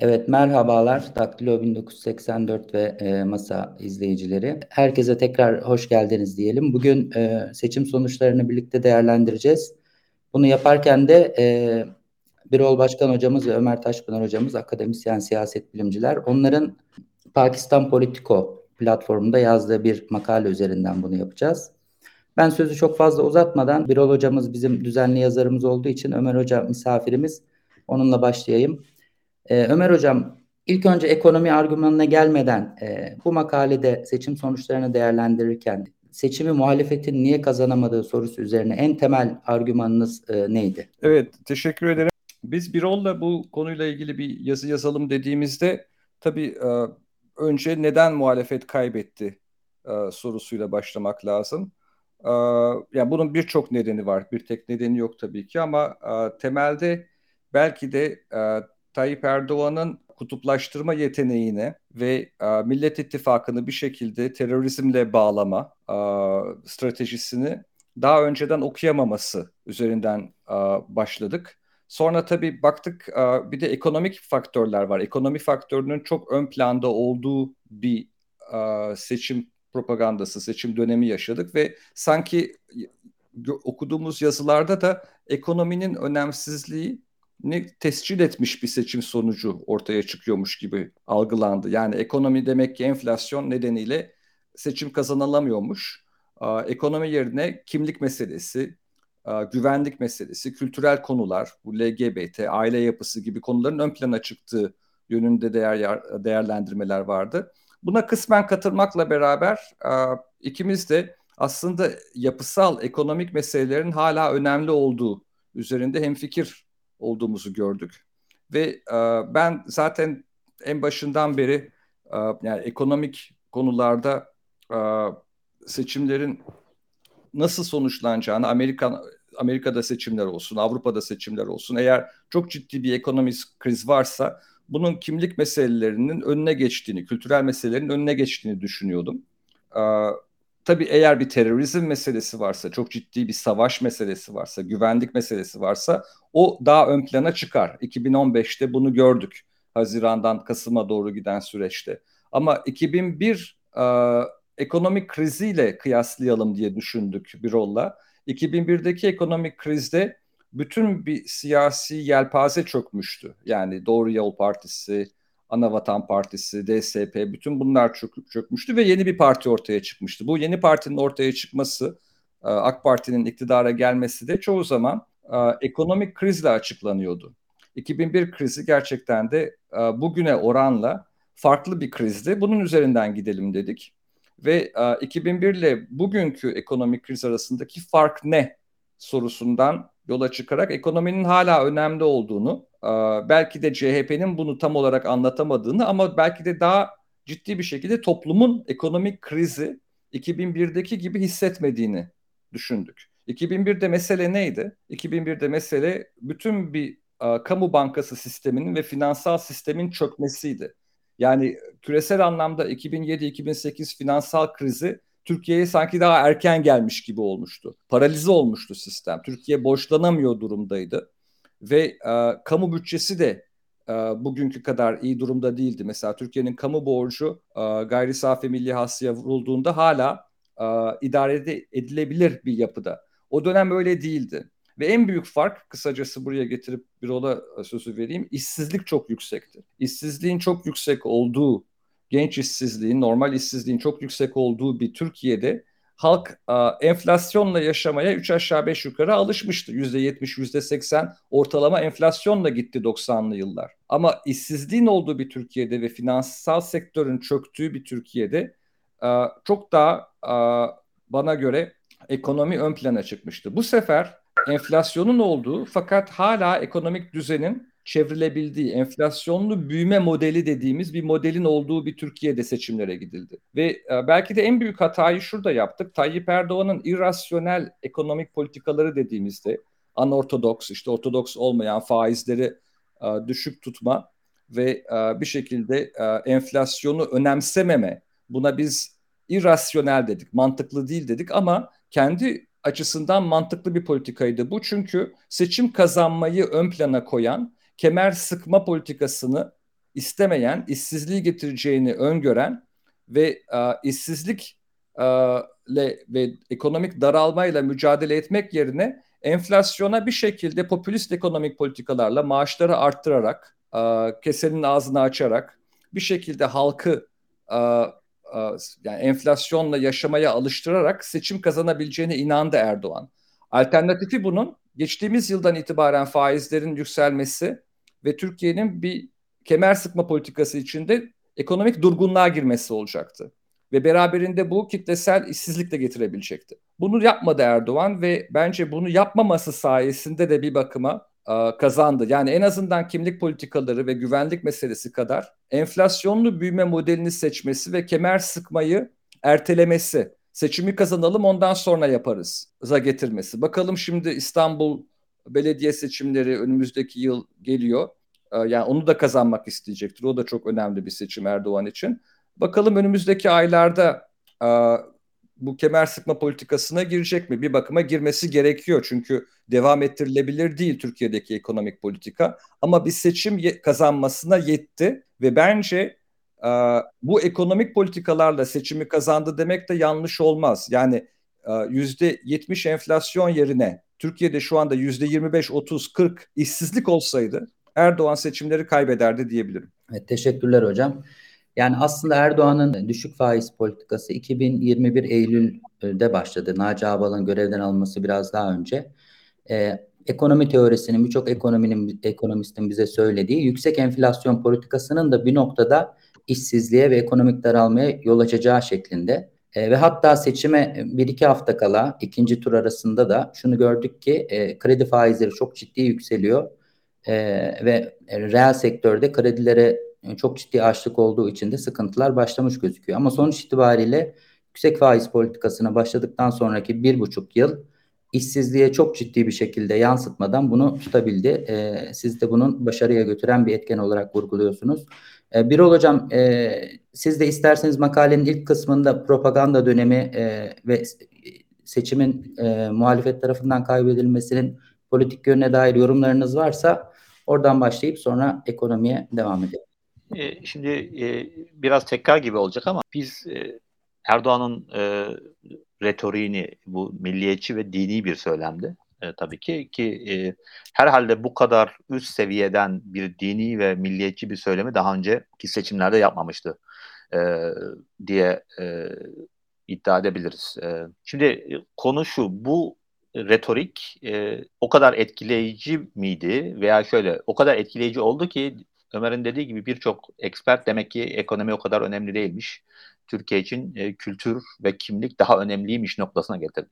Evet merhabalar Daktilo 1984 ve e, Masa izleyicileri. Herkese tekrar hoş geldiniz diyelim. Bugün e, seçim sonuçlarını birlikte değerlendireceğiz. Bunu yaparken de e, Birol Başkan hocamız ve Ömer Taşpınar hocamız akademisyen siyaset bilimciler. Onların Pakistan Politico platformunda yazdığı bir makale üzerinden bunu yapacağız. Ben sözü çok fazla uzatmadan Birol hocamız bizim düzenli yazarımız olduğu için Ömer hoca misafirimiz. Onunla başlayayım. Ee, Ömer Hocam, ilk önce ekonomi argümanına gelmeden e, bu makalede seçim sonuçlarını değerlendirirken seçimi muhalefetin niye kazanamadığı sorusu üzerine en temel argümanınız e, neydi? Evet, teşekkür ederim. Biz Birol'la bu konuyla ilgili bir yazı yazalım dediğimizde tabii e, önce neden muhalefet kaybetti e, sorusuyla başlamak lazım. E, yani bunun birçok nedeni var. Bir tek nedeni yok tabii ki ama e, temelde belki de e, Tayyip Erdoğan'ın kutuplaştırma yeteneğine ve e, Millet İttifakı'nı bir şekilde terörizmle bağlama e, stratejisini daha önceden okuyamaması üzerinden e, başladık. Sonra tabii baktık e, bir de ekonomik faktörler var. Ekonomi faktörünün çok ön planda olduğu bir e, seçim propagandası, seçim dönemi yaşadık ve sanki okuduğumuz yazılarda da ekonominin önemsizliği ne tescil etmiş bir seçim sonucu ortaya çıkıyormuş gibi algılandı. Yani ekonomi demek ki enflasyon nedeniyle seçim kazanılamıyormuş. Ekonomi yerine kimlik meselesi, güvenlik meselesi, kültürel konular, bu LGBT, aile yapısı gibi konuların ön plana çıktığı yönünde değer değerlendirmeler vardı. Buna kısmen katılmakla beraber ikimiz de aslında yapısal ekonomik meselelerin hala önemli olduğu üzerinde hemfikir olduğumuzu gördük. Ve e, ben zaten en başından beri e, yani ekonomik konularda e, seçimlerin nasıl sonuçlanacağını Amerika Amerika'da seçimler olsun, Avrupa'da seçimler olsun. Eğer çok ciddi bir ekonomik kriz varsa bunun kimlik meselelerinin önüne geçtiğini, kültürel meselelerin önüne geçtiğini düşünüyordum. Tabii eğer bir terörizm meselesi varsa, çok ciddi bir savaş meselesi varsa, güvenlik meselesi varsa o daha ön plana çıkar. 2015'te bunu gördük. Haziran'dan Kasım'a doğru giden süreçte. Ama 2001 e, ekonomik kriziyle kıyaslayalım diye düşündük bir rolla. 2001'deki ekonomik krizde bütün bir siyasi yelpaze çökmüştü. Yani Doğru Yol Partisi, Anavatan Partisi, DSP bütün bunlar çöküp çökmüştü ve yeni bir parti ortaya çıkmıştı. Bu yeni partinin ortaya çıkması, e, AK Parti'nin iktidara gelmesi de çoğu zaman e, ekonomik krizle açıklanıyordu. 2001 krizi gerçekten de e, bugüne oranla farklı bir krizdi. Bunun üzerinden gidelim dedik. Ve 2001 ile bugünkü ekonomik kriz arasındaki fark ne sorusundan yola çıkarak ekonominin hala önemli olduğunu, belki de CHP'nin bunu tam olarak anlatamadığını ama belki de daha ciddi bir şekilde toplumun ekonomik krizi 2001'deki gibi hissetmediğini düşündük. 2001'de mesele neydi? 2001'de mesele bütün bir kamu bankası sisteminin ve finansal sistemin çökmesiydi. Yani küresel anlamda 2007-2008 finansal krizi Türkiye'ye sanki daha erken gelmiş gibi olmuştu. Paralize olmuştu sistem. Türkiye borçlanamıyor durumdaydı. Ve e, kamu bütçesi de e, bugünkü kadar iyi durumda değildi. Mesela Türkiye'nin kamu borcu e, gayri safi milli hasıya vurulduğunda hala e, idare edilebilir bir yapıda. O dönem öyle değildi. Ve en büyük fark kısacası buraya getirip bir ola sözü vereyim. İşsizlik çok yüksekti. İşsizliğin çok yüksek olduğu genç işsizliğin, normal işsizliğin çok yüksek olduğu bir Türkiye'de halk a, enflasyonla yaşamaya 3 aşağı 5 yukarı alışmıştı. %70, %80 ortalama enflasyonla gitti 90'lı yıllar. Ama işsizliğin olduğu bir Türkiye'de ve finansal sektörün çöktüğü bir Türkiye'de a, çok daha a, bana göre ekonomi ön plana çıkmıştı. Bu sefer enflasyonun olduğu fakat hala ekonomik düzenin çevrilebildiği, enflasyonlu büyüme modeli dediğimiz bir modelin olduğu bir Türkiye'de seçimlere gidildi. Ve e, belki de en büyük hatayı şurada yaptık. Tayyip Erdoğan'ın irrasyonel ekonomik politikaları dediğimizde anortodoks, işte ortodoks olmayan faizleri e, düşük tutma ve e, bir şekilde enflasyonu önemsememe, buna biz irrasyonel dedik, mantıklı değil dedik ama kendi açısından mantıklı bir politikaydı bu. Çünkü seçim kazanmayı ön plana koyan kemer sıkma politikasını istemeyen, işsizliği getireceğini öngören ve e, işsizlik e, ve ekonomik daralmayla mücadele etmek yerine enflasyona bir şekilde popülist ekonomik politikalarla maaşları arttırarak, e, kesenin ağzını açarak bir şekilde halkı e, e, yani enflasyonla yaşamaya alıştırarak seçim kazanabileceğine inandı Erdoğan. Alternatifi bunun geçtiğimiz yıldan itibaren faizlerin yükselmesi ve Türkiye'nin bir kemer sıkma politikası içinde ekonomik durgunluğa girmesi olacaktı. Ve beraberinde bu kitlesel işsizlik de getirebilecekti. Bunu yapmadı Erdoğan ve bence bunu yapmaması sayesinde de bir bakıma e, kazandı. Yani en azından kimlik politikaları ve güvenlik meselesi kadar enflasyonlu büyüme modelini seçmesi ve kemer sıkmayı ertelemesi seçimi kazanalım ondan sonra yaparız za getirmesi. Bakalım şimdi İstanbul belediye seçimleri önümüzdeki yıl geliyor. Ee, yani onu da kazanmak isteyecektir. O da çok önemli bir seçim Erdoğan için. Bakalım önümüzdeki aylarda e, bu kemer sıkma politikasına girecek mi? Bir bakıma girmesi gerekiyor. Çünkü devam ettirilebilir değil Türkiye'deki ekonomik politika. Ama bir seçim kazanmasına yetti ve bence bu ekonomik politikalarla seçimi kazandı demek de yanlış olmaz. Yani yüzde yetmiş enflasyon yerine Türkiye'de şu anda yüzde yirmi beş, otuz, kırk işsizlik olsaydı Erdoğan seçimleri kaybederdi diyebilirim. Evet, teşekkürler hocam. Yani aslında Erdoğan'ın düşük faiz politikası 2021 Eylül'de başladı. Naci Ağbal'ın görevden alınması biraz daha önce. Ee, ekonomi teorisinin birçok ekonominin ekonomistin bize söylediği yüksek enflasyon politikasının da bir noktada işsizliğe ve ekonomik daralmaya yol açacağı şeklinde. E, ve hatta seçime bir iki hafta kala ikinci tur arasında da şunu gördük ki e, kredi faizleri çok ciddi yükseliyor e, ve reel sektörde kredilere çok ciddi açlık olduğu için de sıkıntılar başlamış gözüküyor. Ama sonuç itibariyle yüksek faiz politikasına başladıktan sonraki bir buçuk yıl işsizliğe çok ciddi bir şekilde yansıtmadan bunu tutabildi. E, siz de bunun başarıya götüren bir etken olarak vurguluyorsunuz. E, Birol Hocam e, siz de isterseniz makalenin ilk kısmında propaganda dönemi e, ve seçimin e, muhalefet tarafından kaybedilmesinin politik yönüne dair yorumlarınız varsa oradan başlayıp sonra ekonomiye devam edelim. E, şimdi e, biraz tekrar gibi olacak ama biz e, Erdoğan'ın e, retoriğini bu milliyetçi ve dini bir söylemdi e, tabii ki ki e, herhalde bu kadar üst seviyeden bir dini ve milliyetçi bir söylemi daha önceki seçimlerde yapmamıştı e, diye e, iddia edebiliriz. E, şimdi e, konu şu bu retorik e, o kadar etkileyici miydi veya şöyle o kadar etkileyici oldu ki Ömer'in dediği gibi birçok expert demek ki ekonomi o kadar önemli değilmiş. Türkiye için e, kültür ve kimlik daha önemliymiş noktasına getirdi.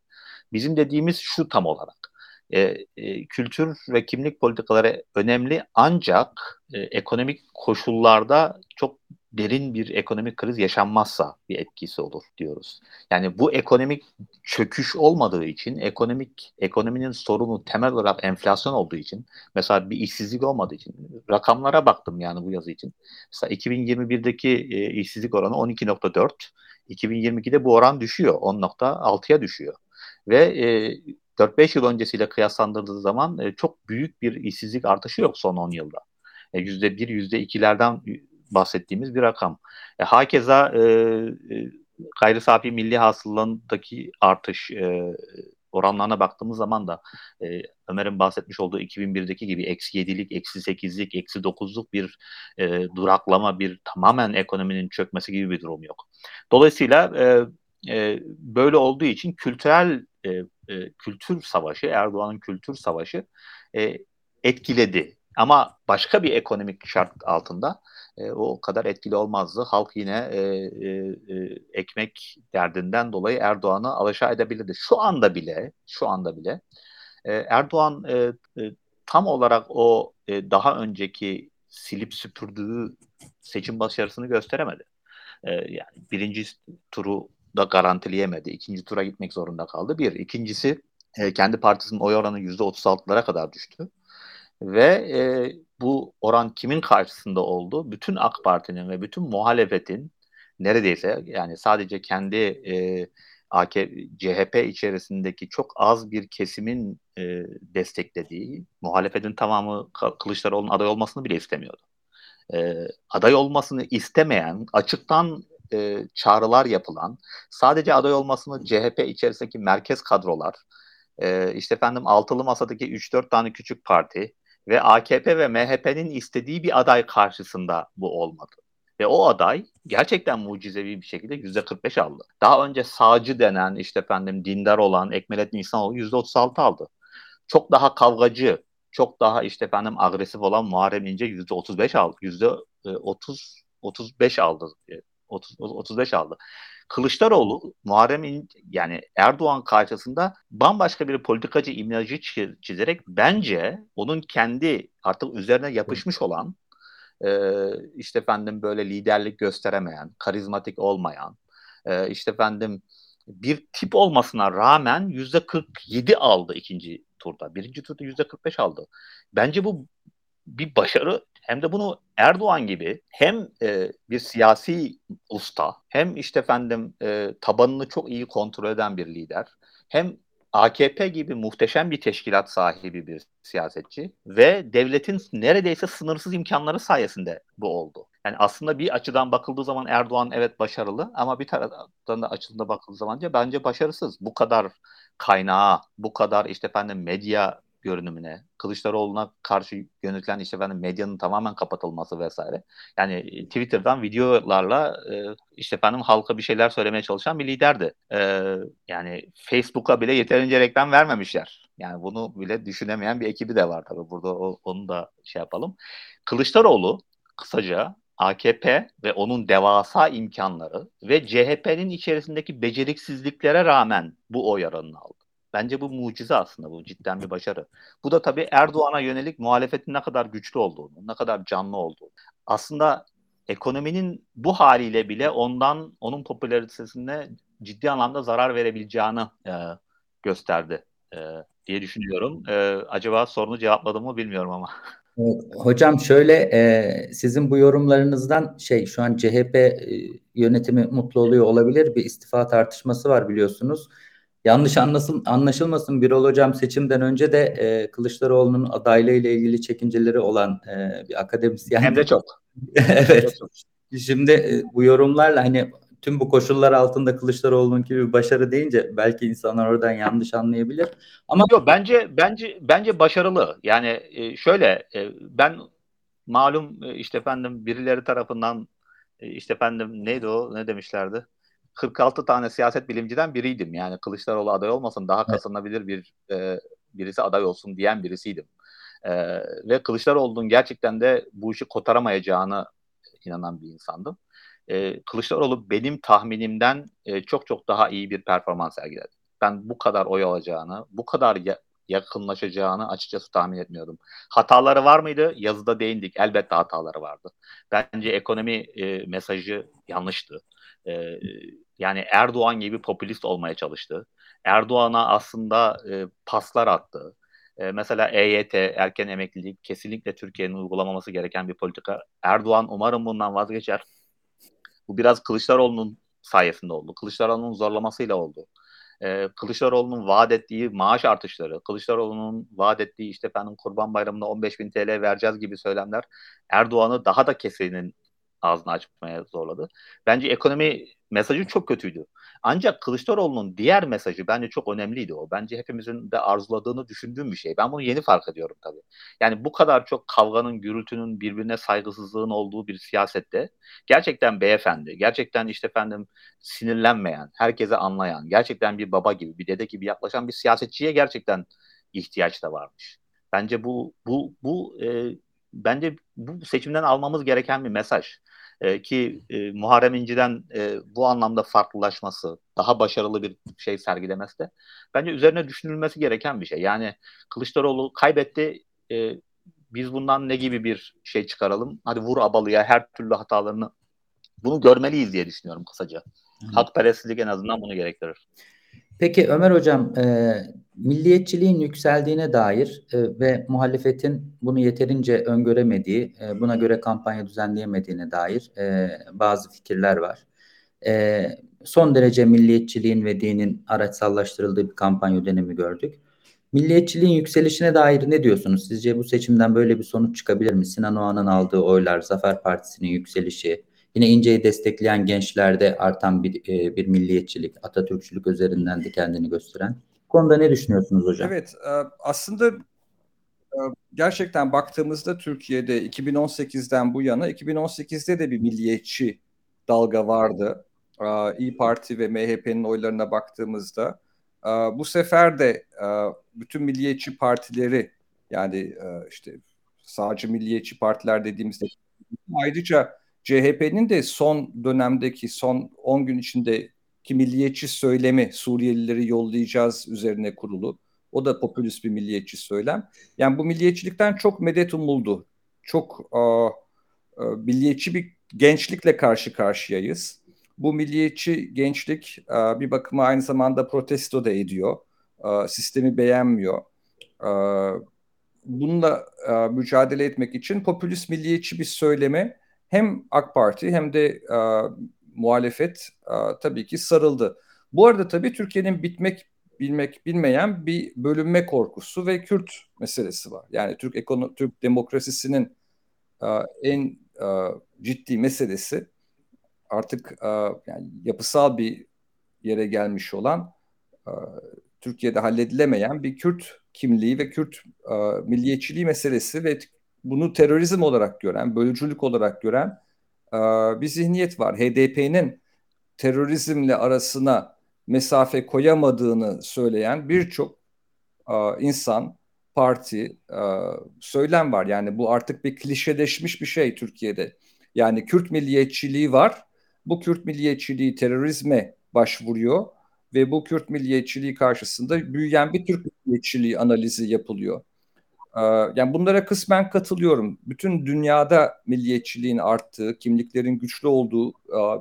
Bizim dediğimiz şu tam olarak e, e, kültür ve kimlik politikaları önemli ancak e, ekonomik koşullarda çok derin bir ekonomik kriz yaşanmazsa bir etkisi olur diyoruz. Yani bu ekonomik çöküş olmadığı için, ekonomik ekonominin sorunu temel olarak enflasyon olduğu için, mesela bir işsizlik olmadığı için, rakamlara baktım yani bu yazı için. Mesela 2021'deki e, işsizlik oranı 12.4, 2022'de bu oran düşüyor, 10.6'ya düşüyor. Ve e, 4-5 yıl öncesiyle kıyaslandırdığı zaman e, çok büyük bir işsizlik artışı yok son 10 yılda. E, %1, %2'lerden bahsettiğimiz bir rakam. E, hakeza e, e, gayri safi milli hasılandaki artış e, oranlarına baktığımız zaman da e, Ömer'in bahsetmiş olduğu 2001'deki gibi eksi 7'lik, eksi 8'lik, eksi 9'luk bir e, duraklama, bir tamamen ekonominin çökmesi gibi bir durum yok. Dolayısıyla e, e, böyle olduğu için kültürel e, e, kültür savaşı, Erdoğan'ın kültür savaşı e, etkiledi. Ama başka bir ekonomik şart altında e, o kadar etkili olmazdı. Halk yine e, e, e, ekmek derdinden dolayı Erdoğan'ı alaşağı edebilirdi. Şu anda bile, şu anda bile e, Erdoğan e, e, tam olarak o e, daha önceki silip süpürdüğü seçim başarısını gösteremedi. E, yani birinci turu da garantileyemedi. İkinci tura gitmek zorunda kaldı. Bir. İkincisi e, kendi partisinin oy oranı %36'lara kadar düştü. Ve e, bu oran kimin karşısında oldu? Bütün AK Parti'nin ve bütün muhalefetin neredeyse yani sadece kendi e, AK, CHP içerisindeki çok az bir kesimin e, desteklediği, muhalefetin tamamı Kılıçdaroğlu'nun aday olmasını bile istemiyordu. e, aday olmasını istemeyen, açıktan e, çağrılar yapılan, sadece aday olmasını CHP içerisindeki merkez kadrolar, e, işte efendim altılı masadaki 3-4 tane küçük parti ve AKP ve MHP'nin istediği bir aday karşısında bu olmadı. Ve o aday gerçekten mucizevi bir şekilde yüzde 45 aldı. Daha önce sağcı denen işte efendim dindar olan Ekmelettin İhsanoğlu yüzde 36 aldı. Çok daha kavgacı, çok daha işte efendim agresif olan Muharrem İnce yüzde 35 aldı. Yüzde 30 e, 35 aldı. 30, 35 aldı. Kılıçdaroğlu Muharrem yani Erdoğan karşısında bambaşka bir politikacı imajı çizerek bence onun kendi artık üzerine yapışmış olan e, işte efendim böyle liderlik gösteremeyen, karizmatik olmayan, e, işte efendim bir tip olmasına rağmen yüzde 47 aldı ikinci turda. Birinci turda yüzde 45 aldı. Bence bu bir başarı hem de bunu Erdoğan gibi hem e, bir siyasi usta hem işte efendim e, tabanını çok iyi kontrol eden bir lider hem AKP gibi muhteşem bir teşkilat sahibi bir siyasetçi ve devletin neredeyse sınırsız imkanları sayesinde bu oldu. Yani aslında bir açıdan bakıldığı zaman Erdoğan evet başarılı ama bir taraftan da açısında bakıldığı zaman bence başarısız. Bu kadar kaynağa, bu kadar işte efendim medya görünümüne, Kılıçdaroğlu'na karşı yönetilen işte efendim medyanın tamamen kapatılması vesaire. Yani e, Twitter'dan videolarla e, işte efendim halka bir şeyler söylemeye çalışan bir liderdi. E, yani Facebook'a bile yeterince reklam vermemişler. Yani bunu bile düşünemeyen bir ekibi de var tabii. Burada o, onu da şey yapalım. Kılıçdaroğlu kısaca AKP ve onun devasa imkanları ve CHP'nin içerisindeki beceriksizliklere rağmen bu oy oranını aldı. Bence bu mucize aslında bu cidden bir başarı. Bu da tabii Erdoğan'a yönelik muhalefetin ne kadar güçlü olduğunu, ne kadar canlı olduğunu. Aslında ekonominin bu haliyle bile ondan, onun popülaritesine ciddi anlamda zarar verebileceğini e, gösterdi e, diye düşünüyorum. E, acaba sorunu cevapladım mı bilmiyorum ama. Hocam şöyle e, sizin bu yorumlarınızdan şey şu an CHP e, yönetimi mutlu oluyor olabilir bir istifa tartışması var biliyorsunuz. Yanlış anlasın, anlaşılmasın Birol Hocam seçimden önce de e, Kılıçdaroğlu'nun adaylığı ile ilgili çekinceleri olan e, bir akademisyen. Hem de çok. evet. çok. Şimdi e, bu yorumlarla hani tüm bu koşullar altında Kılıçdaroğlu'nun gibi bir başarı deyince belki insanlar oradan yanlış anlayabilir. Ama yok bence bence bence başarılı. Yani e, şöyle e, ben malum e, işte efendim birileri tarafından e, işte efendim neydi o ne demişlerdi? 46 tane siyaset bilimciden biriydim. Yani Kılıçdaroğlu aday olmasın daha kazanabilir bir e, birisi aday olsun diyen birisiydim. E, ve Kılıçdaroğlu'nun gerçekten de bu işi kotaramayacağını inanan bir insandım. E, Kılıçdaroğlu benim tahminimden e, çok çok daha iyi bir performans sergiledi. Ben bu kadar oy alacağını, bu kadar ya- yakınlaşacağını açıkçası tahmin etmiyordum. Hataları var mıydı? Yazıda değindik. Elbette hataları vardı. Bence ekonomi e, mesajı yanlıştı. E, yani Erdoğan gibi popülist olmaya çalıştı. Erdoğan'a aslında e, paslar attı. E, mesela EYT, erken emeklilik kesinlikle Türkiye'nin uygulamaması gereken bir politika. Erdoğan umarım bundan vazgeçer. Bu biraz Kılıçdaroğlu'nun sayesinde oldu. Kılıçdaroğlu'nun zorlamasıyla oldu. Ee, Kılıçdaroğlu'nun vaat ettiği maaş artışları, Kılıçdaroğlu'nun vaat ettiği işte efendim Kurban Bayramı'nda 15 bin TL vereceğiz gibi söylemler Erdoğan'ı daha da kesenin ağzını açmaya zorladı. Bence ekonomi mesajı çok kötüydü. Ancak Kılıçdaroğlu'nun diğer mesajı bence çok önemliydi o. Bence hepimizin de arzuladığını düşündüğüm bir şey. Ben bunu yeni fark ediyorum tabii. Yani bu kadar çok kavganın, gürültünün, birbirine saygısızlığın olduğu bir siyasette gerçekten beyefendi, gerçekten işte efendim sinirlenmeyen, herkese anlayan, gerçekten bir baba gibi, bir dede gibi yaklaşan bir siyasetçiye gerçekten ihtiyaç da varmış. Bence bu bu bu e, bence bu seçimden almamız gereken bir mesaj. E, ki e, Muharrem İnce'den e, bu anlamda farklılaşması, daha başarılı bir şey sergilemesi de bence üzerine düşünülmesi gereken bir şey. Yani Kılıçdaroğlu kaybetti, e, biz bundan ne gibi bir şey çıkaralım? Hadi vur abalıya her türlü hatalarını bunu görmeliyiz diye düşünüyorum kısaca. Hakperestlik en azından bunu gerektirir. Peki Ömer Hocam, e, milliyetçiliğin yükseldiğine dair e, ve muhalefetin bunu yeterince öngöremediği, e, buna göre kampanya düzenleyemediğine dair e, bazı fikirler var. E, son derece milliyetçiliğin ve dinin araçsallaştırıldığı bir kampanya dönemi gördük. Milliyetçiliğin yükselişine dair ne diyorsunuz? Sizce bu seçimden böyle bir sonuç çıkabilir mi? Sinan Oğan'ın aldığı oylar, Zafer Partisi'nin yükselişi, yine İnce'yi destekleyen gençlerde artan bir, e, bir milliyetçilik, Atatürkçülük üzerinden de kendini gösteren. Bu konuda ne düşünüyorsunuz hocam? Evet, e, aslında e, gerçekten baktığımızda Türkiye'de 2018'den bu yana 2018'de de bir milliyetçi dalga vardı. İyi Parti ve MHP'nin oylarına baktığımızda bu sefer de bütün milliyetçi partileri yani işte sağcı milliyetçi partiler dediğimizde ayrıca CHP'nin de son dönemdeki son 10 gün içindeki milliyetçi söylemi Suriyelileri yollayacağız üzerine kurulu. O da popülist bir milliyetçi söylem. Yani bu milliyetçilikten çok medet umuldu. Çok uh, uh, milliyetçi bir gençlikle karşı karşıyayız. Bu milliyetçi gençlik uh, bir bakıma aynı zamanda protesto da ediyor. Uh, sistemi beğenmiyor. Uh, bununla uh, mücadele etmek için popülist milliyetçi bir söyleme hem AK Parti hem de uh, muhalefet uh, tabii ki sarıldı. Bu arada tabii Türkiye'nin bitmek bilmek bilmeyen bir bölünme korkusu ve Kürt meselesi var. Yani Türk ekono Türk demokrasisinin uh, en uh, ciddi meselesi artık uh, yani yapısal bir yere gelmiş olan uh, Türkiye'de halledilemeyen bir Kürt kimliği ve Kürt uh, milliyetçiliği meselesi ve bunu terörizm olarak gören, bölücülük olarak gören uh, bir zihniyet var. HDP'nin terörizmle arasına mesafe koyamadığını söyleyen birçok insan, parti, söylem var. Yani bu artık bir klişeleşmiş bir şey Türkiye'de. Yani Kürt milliyetçiliği var. Bu Kürt milliyetçiliği terörizme başvuruyor ve bu Kürt milliyetçiliği karşısında büyüyen bir Türk milliyetçiliği analizi yapılıyor. Yani bunlara kısmen katılıyorum. Bütün dünyada milliyetçiliğin arttığı, kimliklerin güçlü olduğu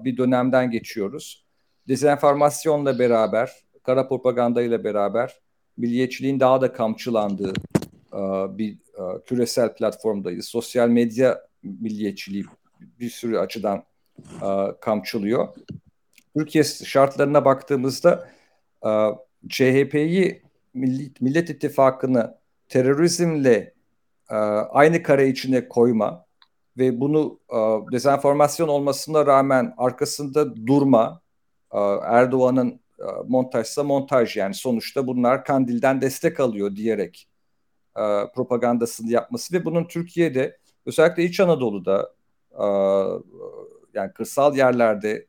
bir dönemden geçiyoruz dezenformasyonla beraber, kara propaganda ile beraber milliyetçiliğin daha da kamçılandığı e, bir e, küresel platformdayız. Sosyal medya milliyetçiliği bir sürü açıdan e, kamçılıyor. Türkiye şartlarına baktığımızda CHP'yi Millet İttifakı'nı terörizmle aynı kare içine koyma ve bunu dezenformasyon olmasına rağmen arkasında durma, Erdoğan'ın montajsa montaj. Yani sonuçta bunlar Kandil'den destek alıyor diyerek propagandasını yapması ve bunun Türkiye'de özellikle İç Anadolu'da yani kırsal yerlerde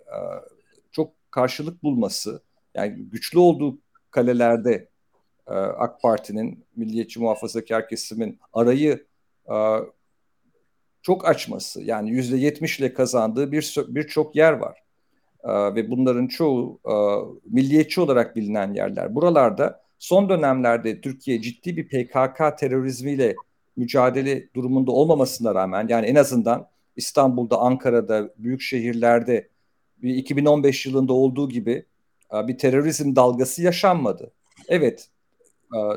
çok karşılık bulması yani güçlü olduğu kalelerde AK Parti'nin milliyetçi muhafazakar kesimin arayı çok açması yani yüzde yetmişle kazandığı bir birçok yer var. Ee, ve bunların çoğu e, milliyetçi olarak bilinen yerler. Buralarda son dönemlerde Türkiye ciddi bir PKK terörizmiyle mücadele durumunda olmamasına rağmen yani en azından İstanbul'da, Ankara'da, büyük şehirlerde 2015 yılında olduğu gibi e, bir terörizm dalgası yaşanmadı. Evet, e,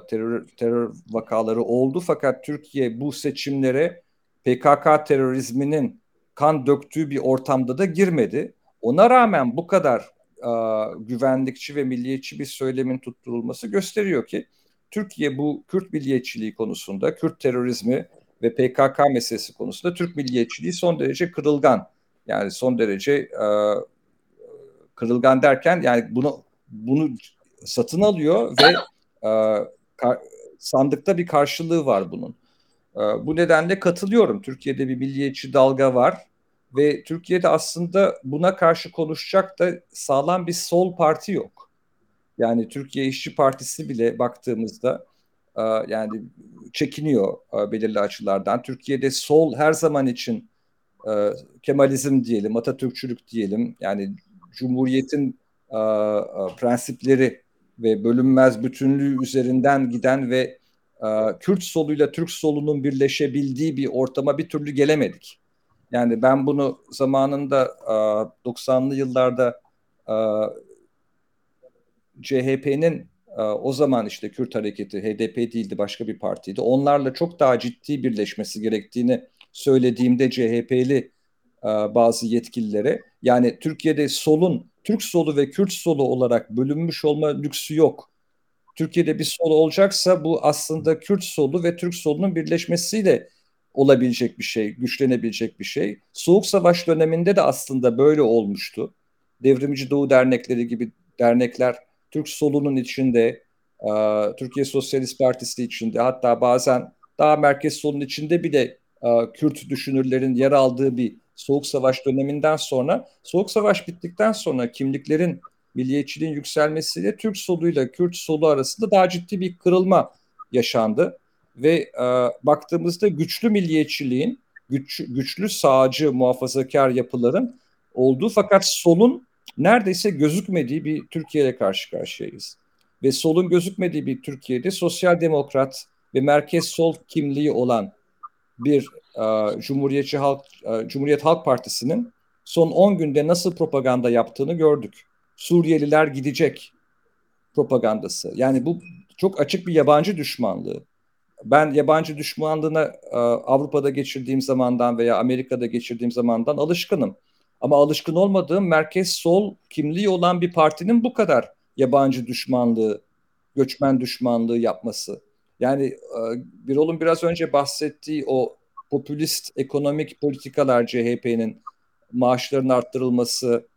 terör, terör vakaları oldu fakat Türkiye bu seçimlere PKK terörizminin kan döktüğü bir ortamda da girmedi. Ona rağmen bu kadar e, güvenlikçi ve milliyetçi bir söylemin tutturulması gösteriyor ki Türkiye bu Kürt milliyetçiliği konusunda, Kürt terörizmi ve PKK meselesi konusunda Türk milliyetçiliği son derece kırılgan. Yani son derece e, kırılgan derken yani bunu bunu satın alıyor ve e, sandıkta bir karşılığı var bunun. E, bu nedenle katılıyorum. Türkiye'de bir milliyetçi dalga var ve Türkiye'de aslında buna karşı konuşacak da sağlam bir sol parti yok. Yani Türkiye İşçi Partisi bile baktığımızda e, yani çekiniyor e, belirli açılardan. Türkiye'de sol her zaman için e, Kemalizm diyelim, Atatürkçülük diyelim. Yani Cumhuriyet'in prensipleri ve bölünmez bütünlüğü üzerinden giden ve Kürt soluyla Türk solunun birleşebildiği bir ortama bir türlü gelemedik. Yani ben bunu zamanında 90'lı yıllarda CHP'nin o zaman işte Kürt hareketi HDP değildi başka bir partiydi. Onlarla çok daha ciddi birleşmesi gerektiğini söylediğimde CHP'li bazı yetkililere yani Türkiye'de solun Türk solu ve Kürt solu olarak bölünmüş olma lüksü yok. Türkiye'de bir sol olacaksa bu aslında Kürt solu ve Türk solunun birleşmesiyle olabilecek bir şey, güçlenebilecek bir şey. Soğuk Savaş döneminde de aslında böyle olmuştu. Devrimci Doğu dernekleri gibi dernekler Türk solunun içinde, Türkiye Sosyalist Partisi içinde hatta bazen daha merkez solun içinde bile Kürt düşünürlerin yer aldığı bir Soğuk Savaş döneminden sonra, Soğuk Savaş bittikten sonra kimliklerin milliyetçiliğin yükselmesiyle Türk soluyla Kürt solu arasında daha ciddi bir kırılma yaşandı. Ve e, baktığımızda güçlü milliyetçiliğin, güç, güçlü sağcı muhafazakar yapıların olduğu fakat solun neredeyse gözükmediği bir Türkiye ile karşı karşıyayız. Ve solun gözükmediği bir Türkiye'de sosyal demokrat ve merkez sol kimliği olan bir Cumhuriyetçi Halk e, Cumhuriyet Halk Partisi'nin son 10 günde nasıl propaganda yaptığını gördük. Suriyeliler gidecek propagandası. Yani bu çok açık bir yabancı düşmanlığı. Ben yabancı düşmanlığına e, Avrupa'da geçirdiğim zamandan veya Amerika'da geçirdiğim zamandan alışkınım. Ama alışkın olmadığım merkez sol kimliği olan bir partinin bu kadar yabancı düşmanlığı, göçmen düşmanlığı yapması. Yani e, Birol'un biraz önce bahsettiği o popülist ekonomik politikalar CHP'nin maaşların arttırılması,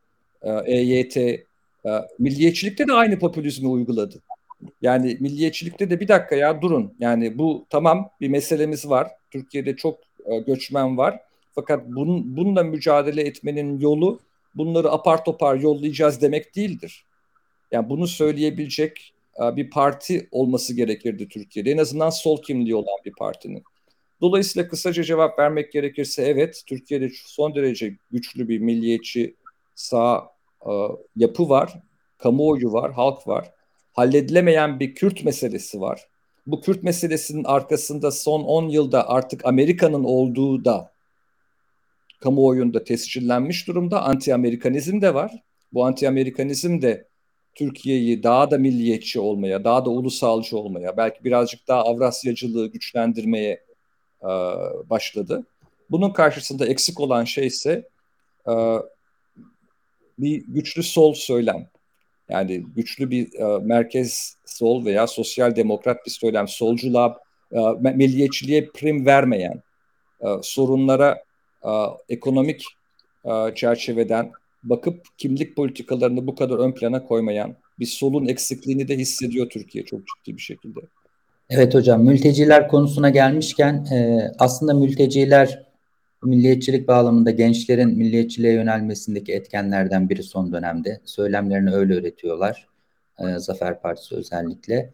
EYT, e e, milliyetçilikte de aynı popülizmi uyguladı. Yani milliyetçilikte de bir dakika ya durun. Yani bu tamam bir meselemiz var. Türkiye'de çok göçmen var. Fakat bunun, bununla mücadele etmenin yolu bunları apar topar yollayacağız demek değildir. Yani bunu söyleyebilecek bir parti olması gerekirdi Türkiye'de. En azından sol kimliği olan bir partinin. Dolayısıyla kısaca cevap vermek gerekirse evet Türkiye'de son derece güçlü bir milliyetçi sağ e, yapı var, kamuoyu var, halk var. Halledilemeyen bir Kürt meselesi var. Bu Kürt meselesinin arkasında son 10 yılda artık Amerika'nın olduğu da kamuoyunda tescillenmiş durumda. Anti-Amerikanizm de var. Bu anti-Amerikanizm de Türkiye'yi daha da milliyetçi olmaya, daha da ulusalcı olmaya, belki birazcık daha Avrasyacılığı güçlendirmeye e, başladı. Bunun karşısında eksik olan şey ise e, bir güçlü sol söylem. Yani güçlü bir e, merkez sol veya sosyal demokrat bir söylem, solculuğa, e, milliyetçiliğe prim vermeyen, e, sorunlara e, ekonomik e, çerçeveden bakıp kimlik politikalarını bu kadar ön plana koymayan bir solun eksikliğini de hissediyor Türkiye çok ciddi bir şekilde. Evet hocam mülteciler konusuna gelmişken e, aslında mülteciler milliyetçilik bağlamında gençlerin milliyetçiliğe yönelmesindeki etkenlerden biri son dönemde. Söylemlerini öyle öğretiyorlar. E, Zafer Partisi özellikle.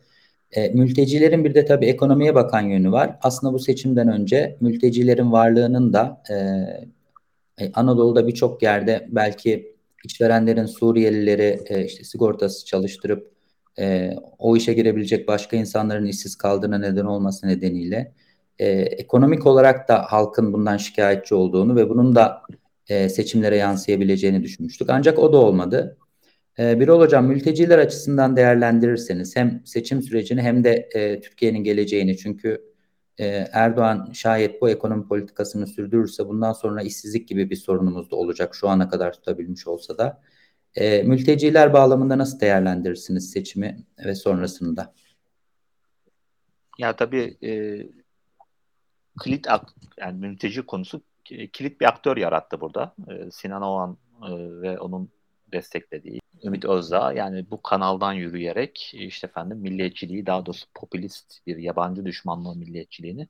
E, mültecilerin bir de tabii ekonomiye bakan yönü var. Aslında bu seçimden önce mültecilerin varlığının da e, e Anadolu'da birçok yerde belki işverenlerin Suriyelileri e, işte sigortası çalıştırıp e, o işe girebilecek başka insanların işsiz kaldığına neden olması nedeniyle e, ekonomik olarak da halkın bundan şikayetçi olduğunu ve bunun da e, seçimlere yansıyabileceğini düşünmüştük. Ancak o da olmadı. E, Birol Hocam mülteciler açısından değerlendirirseniz hem seçim sürecini hem de e, Türkiye'nin geleceğini çünkü e, Erdoğan şayet bu ekonomi politikasını sürdürürse bundan sonra işsizlik gibi bir sorunumuz da olacak şu ana kadar tutabilmiş olsa da. E, mülteciler bağlamında nasıl değerlendirirsiniz seçimi ve sonrasında? Ya tabii e, kilit yani mülteci konusu kilit bir aktör yarattı burada. E, Sinan Oğan e, ve onun desteklediği Ümit Özdağ yani bu kanaldan yürüyerek işte efendim milliyetçiliği daha doğrusu popülist bir yabancı düşmanlığı milliyetçiliğini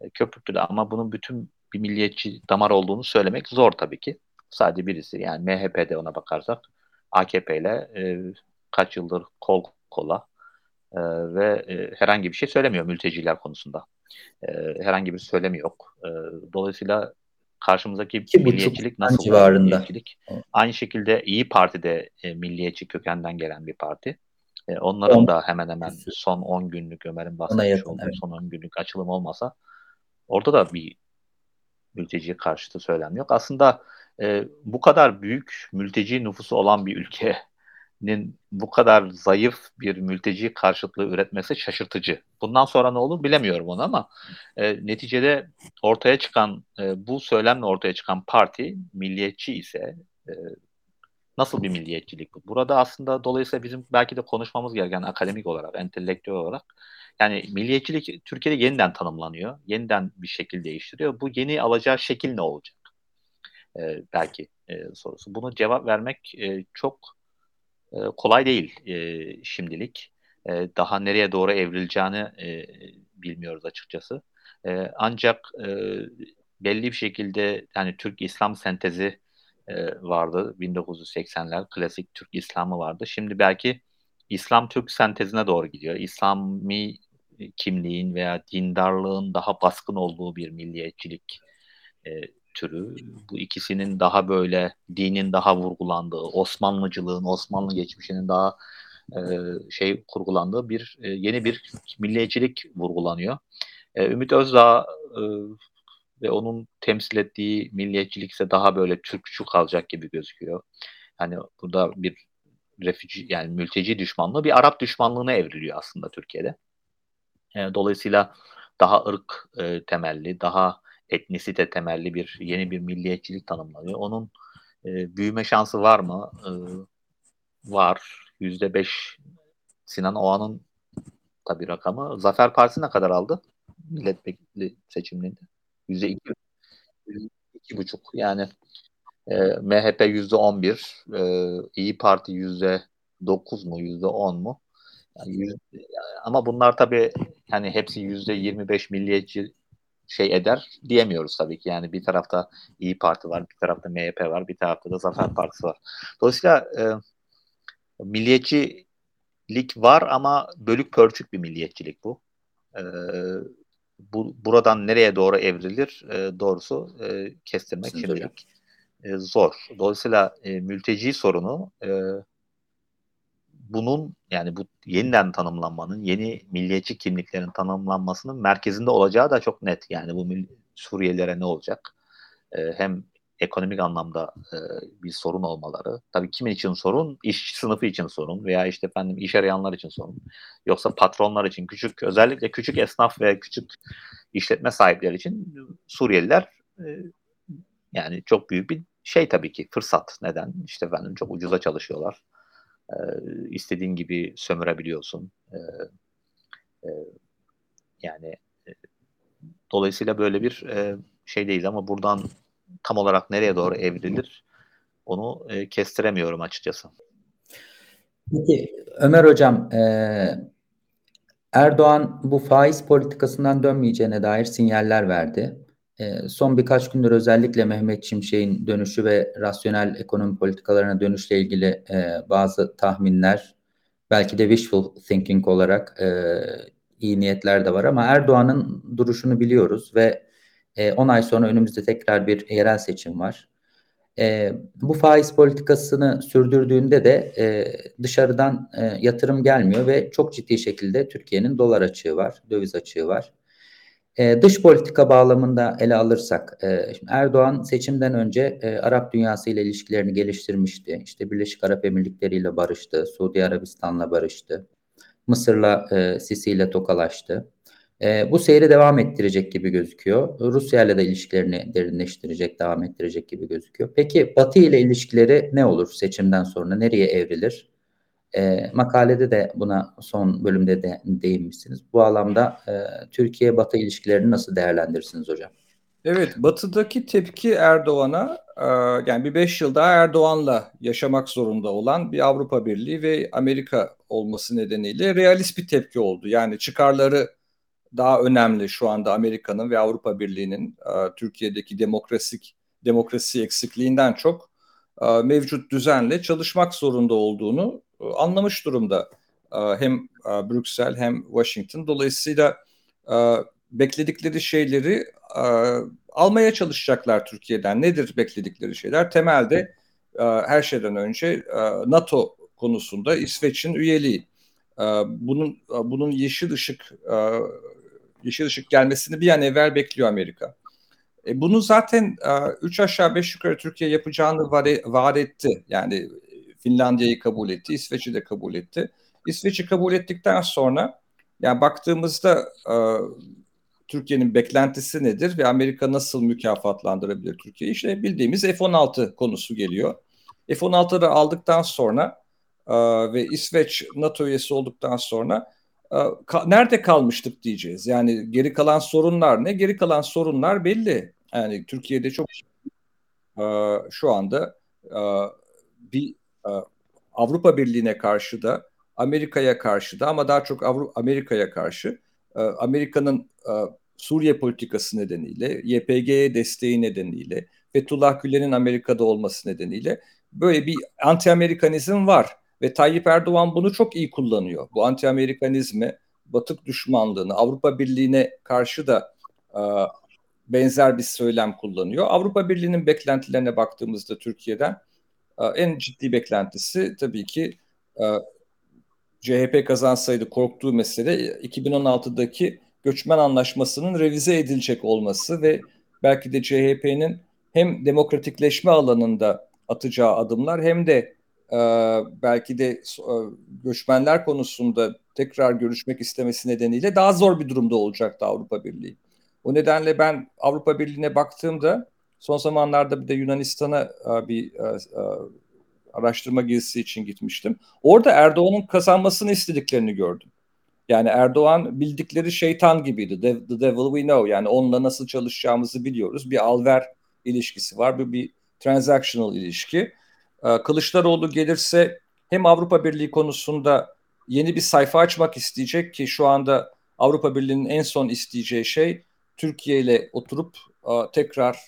e, köpürttüler. Ama bunun bütün bir milliyetçi damar olduğunu söylemek zor tabii ki. Sadece birisi yani MHP'de ona bakarsak AKP ile e, kaç yıldır kol kola e, ve e, herhangi bir şey söylemiyor mülteciler konusunda. E, herhangi bir söylemi yok. E, dolayısıyla karşımızdaki İki milliyetçilik nasıl civarında. milliyetçilik? Aynı şekilde İyi Parti'de e, milliyetçi kökenden gelen bir parti. E, onların on, da hemen hemen son 10 günlük Ömer'in bahsetmiş olduğu evet. son 10 günlük açılım olmasa orada da bir mülteci karşıtı söylem yok. Aslında e, bu kadar büyük mülteci nüfusu olan bir ülkenin bu kadar zayıf bir mülteci karşıtlığı üretmesi şaşırtıcı. Bundan sonra ne olur bilemiyorum onu ama e, neticede ortaya çıkan e, bu söylemle ortaya çıkan parti milliyetçi ise e, nasıl bir milliyetçilik bu? Burada aslında dolayısıyla bizim belki de konuşmamız gereken akademik olarak, entelektüel olarak yani milliyetçilik Türkiye'de yeniden tanımlanıyor. Yeniden bir şekil değiştiriyor. Bu yeni alacağı şekil ne olacak? Ee, belki e, sorusu. Bunu cevap vermek e, çok e, kolay değil e, şimdilik. E, daha nereye doğru evrileceğini e, bilmiyoruz açıkçası. E, ancak e, belli bir şekilde yani Türk İslam sentezi e, vardı 1980'ler klasik Türk İslamı vardı. Şimdi belki İslam Türk sentezine doğru gidiyor. İslami kimliğin veya dindarlığın daha baskın olduğu bir milliyetçilik e, türü. Bu ikisinin daha böyle dinin daha vurgulandığı, Osmanlıcılığın, Osmanlı geçmişinin daha e, şey kurgulandığı bir e, yeni bir milliyetçilik vurgulanıyor. E, Ümit Özdağ e, ve onun temsil ettiği milliyetçilik ise daha böyle Türkçü kalacak gibi gözüküyor. Hani burada bir refüji yani mülteci düşmanlığı bir Arap düşmanlığına evriliyor aslında Türkiye'de. E, dolayısıyla daha ırk e, temelli, daha etnisite temelli bir yeni bir milliyetçilik tanımlanıyor. Onun e, büyüme şansı var mı? E, var. Yüzde beş Sinan Oğan'ın tabi rakamı. Zafer Partisi ne kadar aldı? Milletvekili seçimlerinde. Yüzde iki, iki buçuk. Yani e, MHP yüzde on bir. E, İyi Parti yüzde dokuz mu? Yüzde on mu? Yani yüz, ama bunlar tabi yani hepsi yüzde yirmi beş milliyetçi şey eder diyemiyoruz tabii ki. Yani bir tarafta İyi Parti var, bir tarafta MHP var, bir tarafta da Zafer Partisi var. Dolayısıyla e, milliyetçilik var ama bölük pörçük bir milliyetçilik bu. E, bu buradan nereye doğru evrilir e, doğrusu e, kestirmek Sizin şimdilik e, zor. Dolayısıyla e, mülteci sorunu e, bunun yani bu yeniden tanımlanmanın, yeni milliyetçi kimliklerin tanımlanmasının merkezinde olacağı da çok net. Yani bu Suriyelilere ne olacak? E, hem ekonomik anlamda e, bir sorun olmaları. Tabii kimin için sorun? İşçi sınıfı için sorun veya işte efendim iş arayanlar için sorun. Yoksa patronlar için küçük özellikle küçük esnaf ve küçük işletme sahipleri için Suriyeliler e, yani çok büyük bir şey tabii ki fırsat. Neden? İşte efendim çok ucuza çalışıyorlar e, istediğin gibi sömürebiliyorsun. E, e, yani e, dolayısıyla böyle bir e, şey değil ama buradan tam olarak nereye doğru evrilir onu e, kestiremiyorum açıkçası. Peki Ömer Hocam e, Erdoğan bu faiz politikasından dönmeyeceğine dair sinyaller verdi. E, son birkaç gündür özellikle Mehmet Şimşek'in dönüşü ve rasyonel ekonomi politikalarına dönüşle ilgili e, bazı tahminler, belki de wishful thinking olarak e, iyi niyetler de var ama Erdoğan'ın duruşunu biliyoruz ve e, 10 ay sonra önümüzde tekrar bir yerel seçim var. E, bu faiz politikasını sürdürdüğünde de e, dışarıdan e, yatırım gelmiyor ve çok ciddi şekilde Türkiye'nin dolar açığı var, döviz açığı var. E, dış politika bağlamında ele alırsak, e, şimdi Erdoğan seçimden önce e, Arap dünyası ile ilişkilerini geliştirmişti. İşte Birleşik Arap Emirlikleri ile barıştı, Suudi Arabistan'la barıştı, Mısır'la e, Sisi ile tokalaştı. E, bu seyri devam ettirecek gibi gözüküyor. Rusya ile de ilişkilerini derinleştirecek, devam ettirecek gibi gözüküyor. Peki Batı ile ilişkileri ne olur seçimden sonra? Nereye evrilir? E, makalede de buna son bölümde de değinmişsiniz. Bu alanda e, Türkiye-Batı ilişkilerini nasıl değerlendirirsiniz hocam? Evet, Batı'daki tepki Erdoğan'a e, yani bir beş yıl daha Erdoğan'la yaşamak zorunda olan bir Avrupa Birliği ve Amerika olması nedeniyle realist bir tepki oldu. Yani çıkarları daha önemli şu anda Amerika'nın ve Avrupa Birliği'nin e, Türkiye'deki demokrasik demokrasi eksikliğinden çok e, mevcut düzenle çalışmak zorunda olduğunu anlamış durumda e, hem e, Brüksel hem Washington. Dolayısıyla bekledikleri şeyleri almaya çalışacaklar Türkiye'den. Nedir bekledikleri şeyler? Temelde her şeyden önce NATO konusunda İsveç'in üyeliği. Bunun bunun yeşil ışık yeşil ışık gelmesini bir an evvel bekliyor Amerika. E, bunu zaten üç aşağı beş yukarı Türkiye yapacağını vaat etti. Yani Finlandiya'yı kabul etti, İsveç'i de kabul etti. İsveç'i kabul ettikten sonra yani baktığımızda e, Türkiye'nin beklentisi nedir ve Amerika nasıl mükafatlandırabilir Türkiye'yi? İşte bildiğimiz F-16 konusu geliyor. F-16'ları aldıktan sonra e, ve İsveç NATO üyesi olduktan sonra e, ka, nerede kalmıştık diyeceğiz. Yani geri kalan sorunlar ne? Geri kalan sorunlar belli. Yani Türkiye'de çok e, şu anda e, bir Avrupa Birliği'ne karşı da Amerika'ya karşı da ama daha çok Avrupa Amerika'ya karşı e, Amerika'nın e, Suriye politikası nedeniyle, YPG'ye desteği nedeniyle, Fethullah Gülen'in Amerika'da olması nedeniyle böyle bir anti-Amerikanizm var. Ve Tayyip Erdoğan bunu çok iyi kullanıyor. Bu anti-Amerikanizmi, batık düşmanlığını, Avrupa Birliği'ne karşı da e, benzer bir söylem kullanıyor. Avrupa Birliği'nin beklentilerine baktığımızda Türkiye'den e, en ciddi beklentisi tabii ki e, CHP kazansaydı korktuğu mesele 2016'daki göçmen anlaşmasının revize edilecek olması ve belki de CHP'nin hem demokratikleşme alanında atacağı adımlar hem de e, belki de e, göçmenler konusunda tekrar görüşmek istemesi nedeniyle daha zor bir durumda olacaktı Avrupa Birliği. O nedenle ben Avrupa Birliği'ne baktığımda son zamanlarda bir de Yunanistan'a e, bir e, e, araştırma gezisi için gitmiştim. Orada Erdoğan'ın kazanmasını istediklerini gördüm. Yani Erdoğan bildikleri şeytan gibiydi. The devil we know. Yani onunla nasıl çalışacağımızı biliyoruz. Bir alver ilişkisi var. Bir, bir transactional ilişki. Kılıçdaroğlu gelirse hem Avrupa Birliği konusunda yeni bir sayfa açmak isteyecek ki şu anda Avrupa Birliği'nin en son isteyeceği şey Türkiye ile oturup tekrar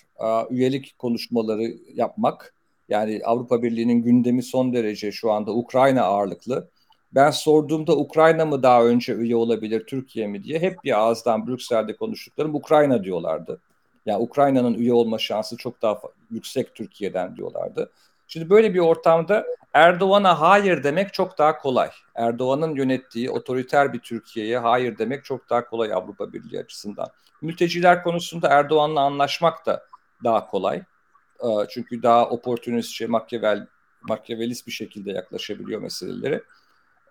üyelik konuşmaları yapmak. Yani Avrupa Birliği'nin gündemi son derece şu anda Ukrayna ağırlıklı. Ben sorduğumda Ukrayna mı daha önce üye olabilir Türkiye mi diye hep bir ağızdan Brüksel'de konuştuklarım Ukrayna diyorlardı. Yani Ukrayna'nın üye olma şansı çok daha yüksek Türkiye'den diyorlardı. Şimdi böyle bir ortamda Erdoğan'a hayır demek çok daha kolay. Erdoğan'ın yönettiği otoriter bir Türkiye'ye hayır demek çok daha kolay Avrupa Birliği açısından. Mülteciler konusunda Erdoğan'la anlaşmak da daha kolay. Ee, çünkü daha oportunistçe, makyavel, makyavelist bir şekilde yaklaşabiliyor meselelere.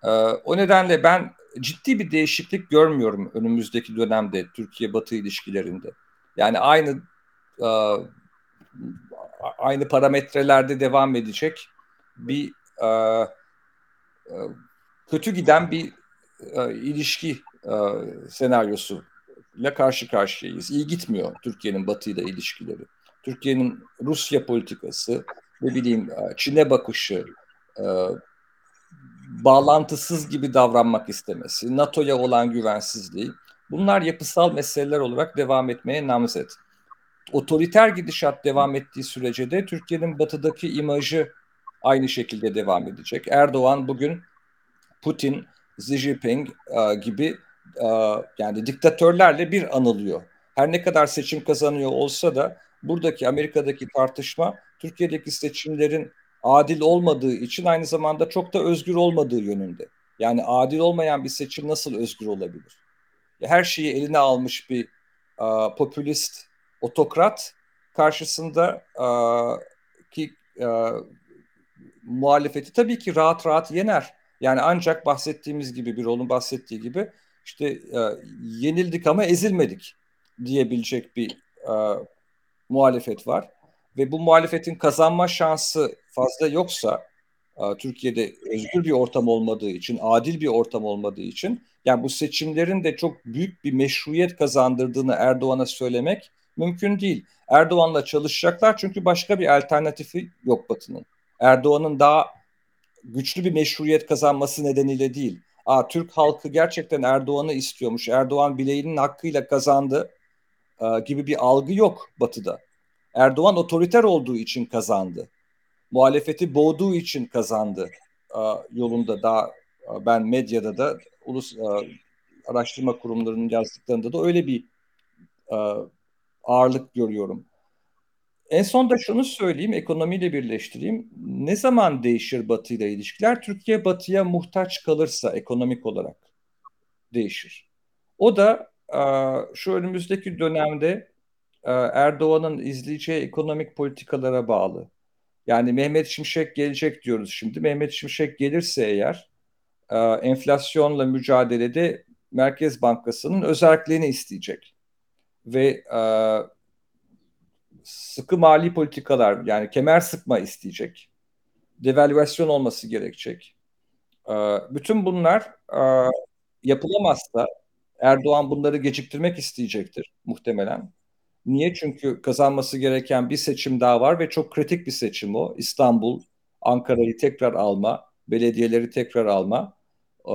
Ee, o nedenle ben ciddi bir değişiklik görmüyorum önümüzdeki dönemde Türkiye-Batı ilişkilerinde. Yani aynı e, aynı parametrelerde devam edecek bir e, e, kötü giden bir ilişki senaryosu ile karşı karşıyayız. İyi gitmiyor Türkiye'nin Batı ile ilişkileri. Türkiye'nin Rusya politikası, ne bileyim e, Çin'e bakışı, e, bağlantısız gibi davranmak istemesi, NATO'ya olan güvensizliği bunlar yapısal meseleler olarak devam etmeye namzet otoriter gidişat devam ettiği sürece de Türkiye'nin batıdaki imajı aynı şekilde devam edecek. Erdoğan bugün Putin, Xi Jinping e, gibi e, yani diktatörlerle bir anılıyor. Her ne kadar seçim kazanıyor olsa da buradaki Amerika'daki tartışma Türkiye'deki seçimlerin adil olmadığı için aynı zamanda çok da özgür olmadığı yönünde. Yani adil olmayan bir seçim nasıl özgür olabilir? Her şeyi eline almış bir uh, popülist otokrat karşısında e, ki e, muhalefeti tabii ki rahat rahat yener. Yani ancak bahsettiğimiz gibi bir olun bahsettiği gibi işte e, yenildik ama ezilmedik diyebilecek bir e, muhalefet var. Ve bu muhalefetin kazanma şansı fazla yoksa e, Türkiye'de özgür bir ortam olmadığı için, adil bir ortam olmadığı için yani bu seçimlerin de çok büyük bir meşruiyet kazandırdığını Erdoğan'a söylemek mümkün değil. Erdoğan'la çalışacaklar çünkü başka bir alternatifi yok Batı'nın. Erdoğan'ın daha güçlü bir meşruiyet kazanması nedeniyle değil. Aa, Türk halkı gerçekten Erdoğan'ı istiyormuş. Erdoğan bileğinin hakkıyla kazandı e, gibi bir algı yok Batı'da. Erdoğan otoriter olduğu için kazandı. Muhalefeti boğduğu için kazandı e, yolunda daha e, ben medyada da ulus araştırma kurumlarının yazdıklarında da öyle bir ağırlık görüyorum. En son da şunu söyleyeyim, ekonomiyle birleştireyim. Ne zaman değişir Batı ile ilişkiler? Türkiye Batı'ya muhtaç kalırsa ekonomik olarak değişir. O da şu önümüzdeki dönemde e, Erdoğan'ın izleyeceği ekonomik politikalara bağlı. Yani Mehmet Şimşek gelecek diyoruz şimdi. Mehmet Şimşek gelirse eğer e, enflasyonla mücadelede Merkez Bankası'nın özelliğini isteyecek ve e, sıkı mali politikalar yani kemer sıkma isteyecek. devalüasyon olması gerekecek. Bütün bunlar yapılamazsa Erdoğan bunları geciktirmek isteyecektir muhtemelen. Niye? Çünkü kazanması gereken bir seçim daha var ve çok kritik bir seçim o. İstanbul, Ankara'yı tekrar alma, belediyeleri tekrar alma. Ee,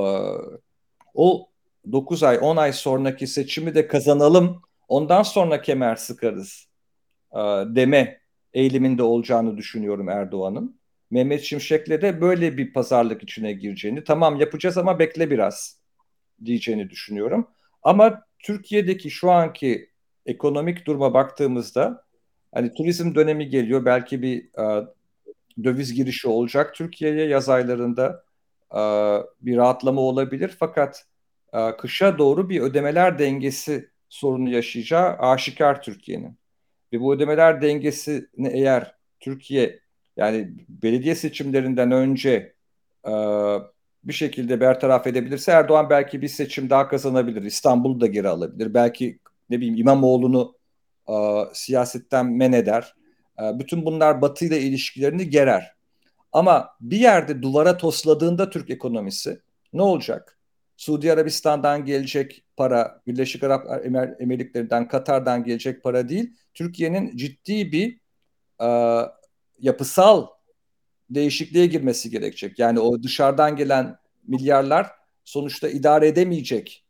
o 9 ay, 10 ay sonraki seçimi de kazanalım, ondan sonra kemer sıkarız e, deme eğiliminde olacağını düşünüyorum Erdoğan'ın. Mehmet Şimşek'le de böyle bir pazarlık içine gireceğini, tamam yapacağız ama bekle biraz diyeceğini düşünüyorum. Ama Türkiye'deki şu anki ekonomik duruma baktığımızda hani turizm dönemi geliyor. Belki bir e, döviz girişi olacak Türkiye'ye yaz aylarında e, bir rahatlama olabilir. Fakat e, kışa doğru bir ödemeler dengesi sorunu yaşayacağı aşikar Türkiye'nin. Ve bu ödemeler dengesini eğer Türkiye yani belediye seçimlerinden önce e, bir şekilde bertaraf edebilirse Erdoğan belki bir seçim daha kazanabilir. İstanbul'u da geri alabilir. Belki ne bileyim İmamoğlu'nu e, siyasetten men eder. E, bütün bunlar Batı ile ilişkilerini gerer. Ama bir yerde duvara tosladığında Türk ekonomisi ne olacak? Suudi Arabistan'dan gelecek para, Birleşik Arap Emirlikleri'nden, Katar'dan gelecek para değil. Türkiye'nin ciddi bir e, yapısal değişikliğe girmesi gerekecek. Yani o dışarıdan gelen milyarlar sonuçta idare edemeyecek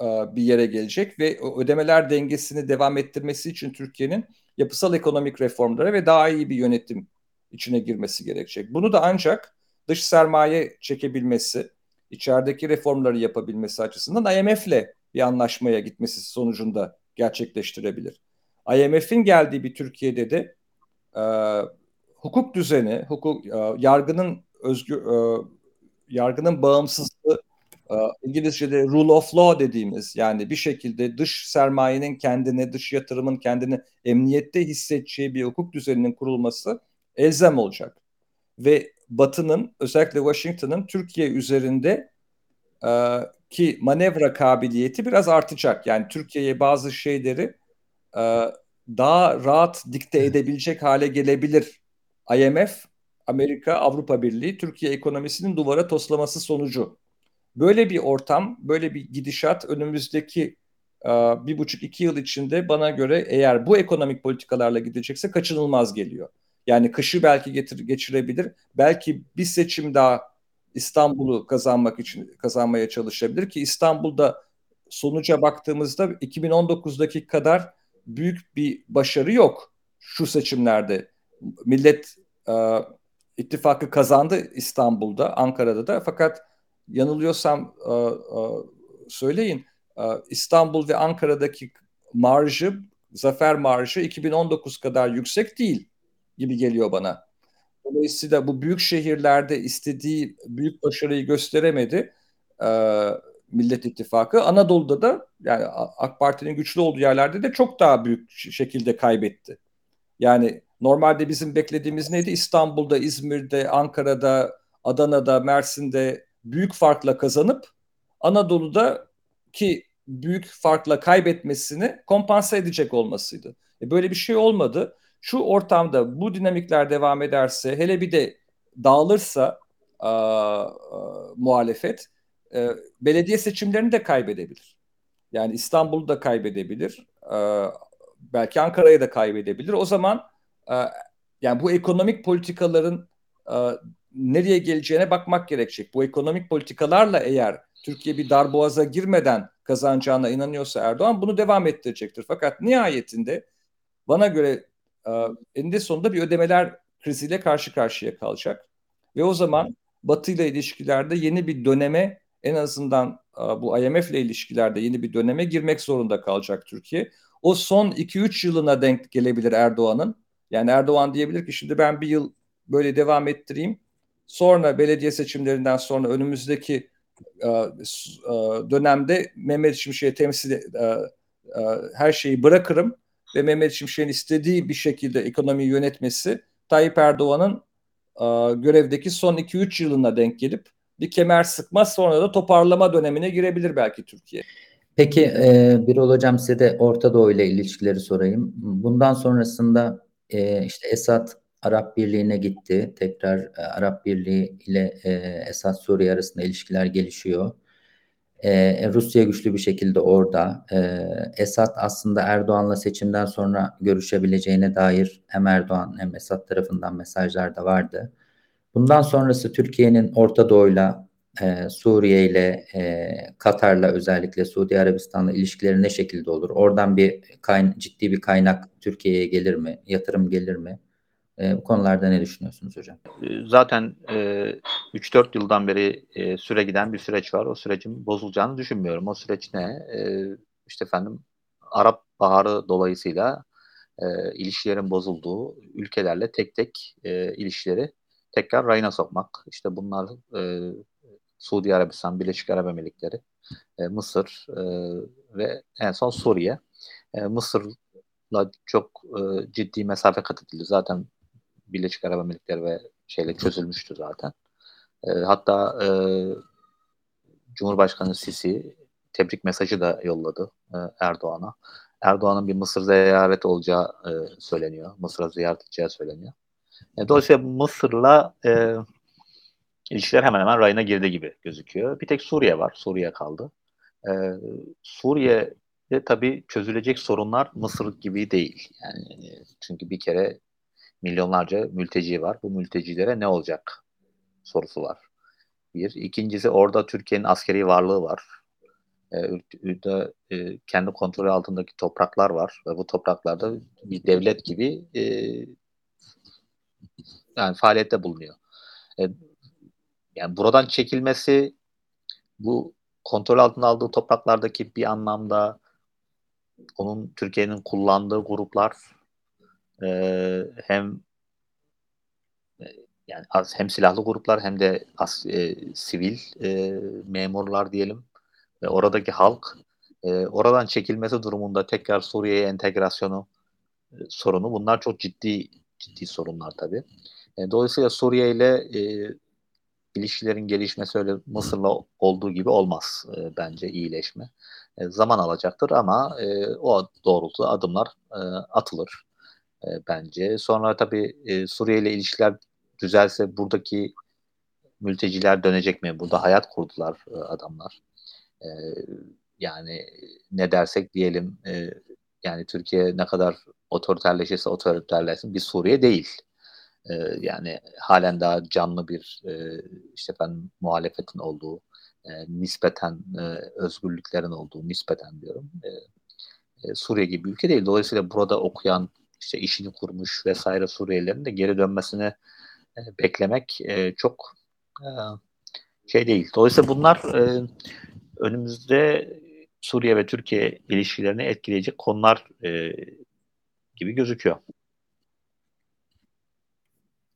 e, bir yere gelecek ve ödemeler dengesini devam ettirmesi için Türkiye'nin yapısal ekonomik reformlara ve daha iyi bir yönetim içine girmesi gerekecek. Bunu da ancak dış sermaye çekebilmesi, içerideki reformları yapabilmesi açısından IMF'le bir anlaşmaya gitmesi sonucunda gerçekleştirebilir. IMF'in geldiği bir Türkiye'de de e, hukuk düzeni, hukuk e, yargının özgür e, yargının bağımsızlığı e, İngilizce'de rule of law dediğimiz yani bir şekilde dış sermayenin kendini, dış yatırımın kendini emniyette hissedeceği bir hukuk düzeninin kurulması elzem olacak. Ve Batı'nın özellikle Washington'ın Türkiye üzerinde e, ki manevra kabiliyeti biraz artacak. Yani Türkiye'ye bazı şeyleri e, daha rahat dikte edebilecek hale gelebilir IMF, Amerika, Avrupa Birliği Türkiye ekonomisinin duvara toslaması sonucu. Böyle bir ortam, böyle bir gidişat önümüzdeki e, bir buçuk iki yıl içinde bana göre eğer bu ekonomik politikalarla gidecekse kaçınılmaz geliyor. Yani kışı belki getir, geçirebilir. Belki bir seçim daha İstanbul'u kazanmak için kazanmaya çalışabilir ki İstanbul'da sonuca baktığımızda 2019'daki kadar büyük bir başarı yok şu seçimlerde. Millet e, ittifakı kazandı İstanbul'da, Ankara'da da. Fakat yanılıyorsam e, e, söyleyin e, İstanbul ve Ankara'daki marjı, zafer marjı 2019 kadar yüksek değil gibi geliyor bana. Dolayısıyla bu büyük şehirlerde istediği büyük başarıyı gösteremedi e, Millet İttifakı. Anadolu'da da yani AK Parti'nin güçlü olduğu yerlerde de çok daha büyük şekilde kaybetti. Yani normalde bizim beklediğimiz neydi? İstanbul'da, İzmir'de, Ankara'da, Adana'da, Mersin'de büyük farkla kazanıp Anadolu'da ki büyük farkla kaybetmesini kompanse edecek olmasıydı. E böyle bir şey olmadı. Şu ortamda bu dinamikler devam ederse hele bir de dağılırsa a, a, muhalefet e, belediye seçimlerini de kaybedebilir. Yani İstanbul'u da kaybedebilir. E, belki Ankara'yı da kaybedebilir. O zaman yani bu ekonomik politikaların e, nereye geleceğine bakmak gerekecek. Bu ekonomik politikalarla eğer Türkiye bir darboğaza girmeden kazanacağına inanıyorsa Erdoğan bunu devam ettirecektir. Fakat nihayetinde bana göre e, eninde sonunda bir ödemeler kriziyle karşı karşıya kalacak. Ve o zaman Batı ile ilişkilerde yeni bir döneme en azından e, bu IMF ile ilişkilerde yeni bir döneme girmek zorunda kalacak Türkiye. O son 2-3 yılına denk gelebilir Erdoğan'ın. Yani Erdoğan diyebilir ki şimdi ben bir yıl böyle devam ettireyim. Sonra belediye seçimlerinden sonra önümüzdeki e, e, dönemde Mehmet Şimşek'e temsil e, her şeyi bırakırım ve Mehmet Şimşek'in istediği bir şekilde ekonomiyi yönetmesi Tayyip Erdoğan'ın görevdeki son 2-3 yılına denk gelip bir kemer sıkmaz sonra da toparlama dönemine girebilir belki Türkiye. Peki e, Birol Hocam size de Orta Doğu ile ilişkileri sorayım. Bundan sonrasında e, işte Esad Arap Birliği'ne gitti. Tekrar e, Arap Birliği ile e, Esad Suriye arasında ilişkiler gelişiyor. E, Rusya güçlü bir şekilde orada. E, Esad aslında Erdoğan'la seçimden sonra görüşebileceğine dair hem Erdoğan hem Esad tarafından mesajlar da vardı. Bundan sonrası Türkiye'nin Orta Doğu'yla, e, Suriye ile, e, Katar'la özellikle Suudi Arabistan'la ilişkileri ne şekilde olur? Oradan bir kayn ciddi bir kaynak Türkiye'ye gelir mi? Yatırım gelir mi? E, bu konularda ne düşünüyorsunuz hocam? E, zaten e, 3-4 yıldan beri e, süre giden bir süreç var. O sürecin bozulacağını düşünmüyorum. O süreç ne? E, işte efendim Arap Baharı dolayısıyla e, ilişkilerin bozulduğu ülkelerle tek tek e, ilişkileri tekrar rayına sokmak. İşte bunlar e, Suudi Arabistan, Birleşik Arap Emirlikleri, e, Mısır e, ve en son Suriye. E, Mısır'la çok e, ciddi mesafe kat edildi. Zaten Birleşik Arap Emirlikleri ve şeyle çözülmüştü zaten. E, hatta e, Cumhurbaşkanı Sisi tebrik mesajı da yolladı e, Erdoğan'a. Erdoğan'ın bir Mısır ziyareti olacağı e, söyleniyor. Mısır'a ziyaret edeceği söyleniyor. E, dolayısıyla Mısır'la e, ilişkiler hemen hemen rayına girdi gibi gözüküyor. Bir tek Suriye var. Suriye kaldı. E, Suriye'de tabii çözülecek sorunlar Mısır gibi değil. Yani çünkü bir kere milyonlarca mülteci var. Bu mültecilere ne olacak sorusu var. Bir. İkincisi orada Türkiye'nin askeri varlığı var. Ee, e, kendi kontrolü altındaki topraklar var ve bu topraklarda bir devlet gibi e, yani faaliyette bulunuyor. E, yani buradan çekilmesi bu kontrol altına aldığı topraklardaki bir anlamda onun Türkiye'nin kullandığı gruplar e, hem e, yani hem silahlı gruplar hem de as, e, sivil e, memurlar diyelim ve oradaki halk e, oradan çekilmesi durumunda tekrar Suriye'ye entegrasyonu e, sorunu bunlar çok ciddi ciddi sorunlar tabii. E, dolayısıyla Suriye ile e, ilişkilerin gelişmesi öyle Mısır'la olduğu gibi olmaz e, bence iyileşme. E, zaman alacaktır ama e, o doğrultuda adımlar e, atılır e, bence. Sonra tabii e, Suriye ile ilişkiler düzelse buradaki mülteciler dönecek mi? Burada hayat kurdular e, adamlar. E, yani ne dersek diyelim e, yani Türkiye ne kadar otoriterleşirse otoriterleşsin bir Suriye değil. E, yani halen daha canlı bir e, işte ben muhalefetin olduğu e, nispeten e, özgürlüklerin olduğu nispeten diyorum. Suriye gibi bir ülke değil. Dolayısıyla burada okuyan işte işini kurmuş vesaire Suriyelilerin de geri dönmesini beklemek çok şey değil. Dolayısıyla bunlar önümüzde Suriye ve Türkiye ilişkilerini etkileyecek konular gibi gözüküyor.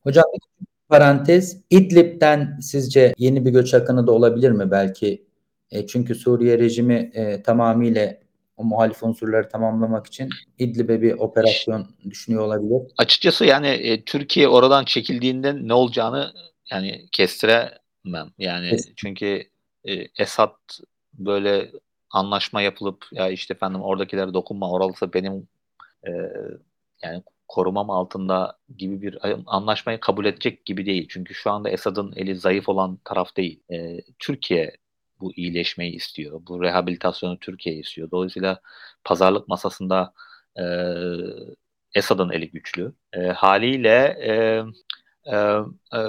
Hocam parantez İdlib'den sizce yeni bir göç akını da olabilir mi belki? E, çünkü Suriye rejimi e, tamamıyla o muhalif unsurları tamamlamak için İdlib'e bir operasyon düşünüyor olabilir. Açıkçası yani e, Türkiye oradan çekildiğinde ne olacağını yani kestiremem. Yani Kesin. çünkü e, Esad böyle anlaşma yapılıp ya işte efendim oradakilere dokunma oralısı benim e, yani korumam altında gibi bir anlaşmayı kabul edecek gibi değil. Çünkü şu anda Esad'ın eli zayıf olan taraf değil. E, Türkiye bu iyileşmeyi istiyor. Bu rehabilitasyonu Türkiye istiyor. Dolayısıyla pazarlık masasında e, Esad'ın eli güçlü. E, haliyle e, e, e,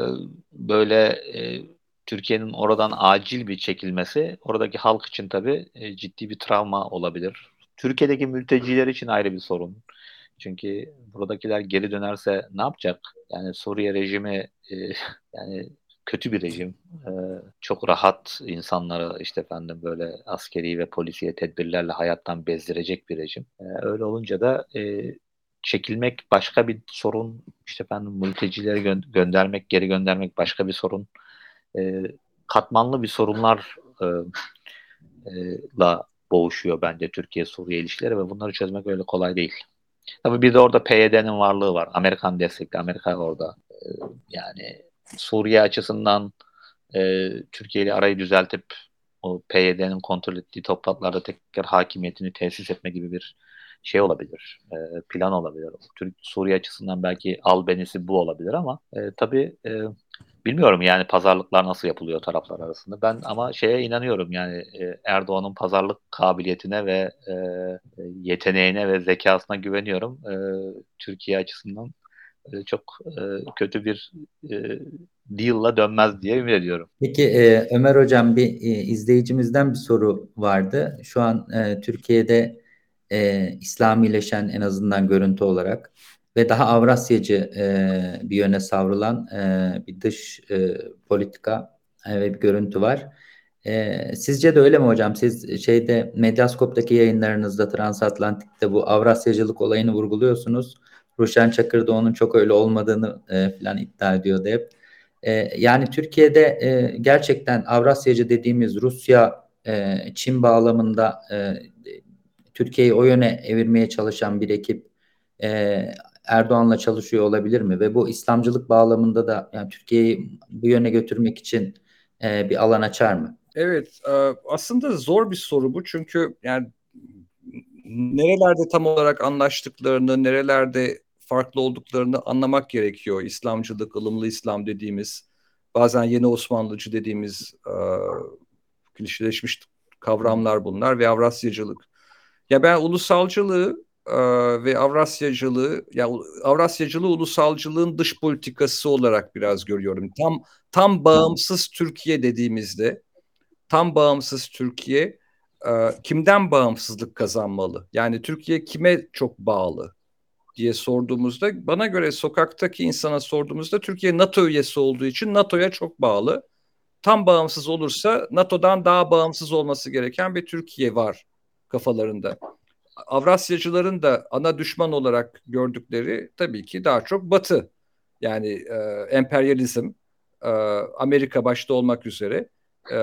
böyle e, Türkiye'nin oradan acil bir çekilmesi oradaki halk için tabii e, ciddi bir travma olabilir. Türkiye'deki mülteciler için ayrı bir sorun. Çünkü buradakiler geri dönerse ne yapacak? Yani Suriye rejimi e, yani kötü bir rejim. E, çok rahat insanları işte efendim böyle askeri ve polisiye tedbirlerle hayattan bezdirecek bir rejim. E, öyle olunca da e, çekilmek başka bir sorun. İşte efendim mültecileri gö- göndermek, geri göndermek başka bir sorun. E, katmanlı bir sorunlar e, e, la boğuşuyor bence Türkiye-Suriye ilişkileri ve bunları çözmek öyle kolay değil. Tabii bir de orada PYD'nin varlığı var. Amerikan destekli. Amerika orada. Ee, yani Suriye açısından e, Türkiye ile arayı düzeltip o PYD'nin kontrol ettiği topraklarda tekrar hakimiyetini tesis etme gibi bir şey olabilir, e, plan olabilir. Türk Suriye açısından belki albenisi bu olabilir ama e, tabii e, bilmiyorum yani pazarlıklar nasıl yapılıyor taraflar arasında. Ben ama şeye inanıyorum yani e, Erdoğan'ın pazarlık kabiliyetine ve e, yeteneğine ve zekasına güveniyorum. E, Türkiye açısından e, çok e, kötü bir e, deal'la dönmez diye ümit ediyorum. Peki e, Ömer Hocam bir e, izleyicimizden bir soru vardı. Şu an e, Türkiye'de e, İslamileşen en azından görüntü olarak ve daha Avrasyacı e, bir yöne savrulan e, bir dış e, politika e, ve bir görüntü var. E, sizce de öyle mi hocam? Siz şeyde Medyaskop'taki yayınlarınızda Transatlantik'te bu Avrasyacılık olayını vurguluyorsunuz. Ruşen Çakır da onun çok öyle olmadığını e, falan iddia ediyordu hep. E, yani Türkiye'de e, gerçekten Avrasyacı dediğimiz Rusya, e, Çin bağlamında e, Türkiye'yi o yöne evirmeye çalışan bir ekip e, Erdoğan'la çalışıyor olabilir mi? Ve bu İslamcılık bağlamında da yani Türkiye'yi bu yöne götürmek için e, bir alan açar mı? Evet, e, aslında zor bir soru bu çünkü yani nerelerde tam olarak anlaştıklarını, nerelerde farklı olduklarını anlamak gerekiyor. İslamcılık, ılımlı İslam dediğimiz, bazen yeni Osmanlıcı dediğimiz e, klişeleşmiş kavramlar bunlar ve Avrasyacılık. Ya ben ulusalcılığı e, ve Avrasyacılığı, ya Avrasyacılığı ulusalcılığın dış politikası olarak biraz görüyorum. Tam tam bağımsız Türkiye dediğimizde, tam bağımsız Türkiye e, kimden bağımsızlık kazanmalı? Yani Türkiye kime çok bağlı? diye sorduğumuzda bana göre sokaktaki insana sorduğumuzda Türkiye NATO üyesi olduğu için NATO'ya çok bağlı. Tam bağımsız olursa NATO'dan daha bağımsız olması gereken bir Türkiye var kafalarında. Avrasyacıların da ana düşman olarak gördükleri tabii ki daha çok Batı. Yani e, emperyalizm, e, Amerika başta olmak üzere e,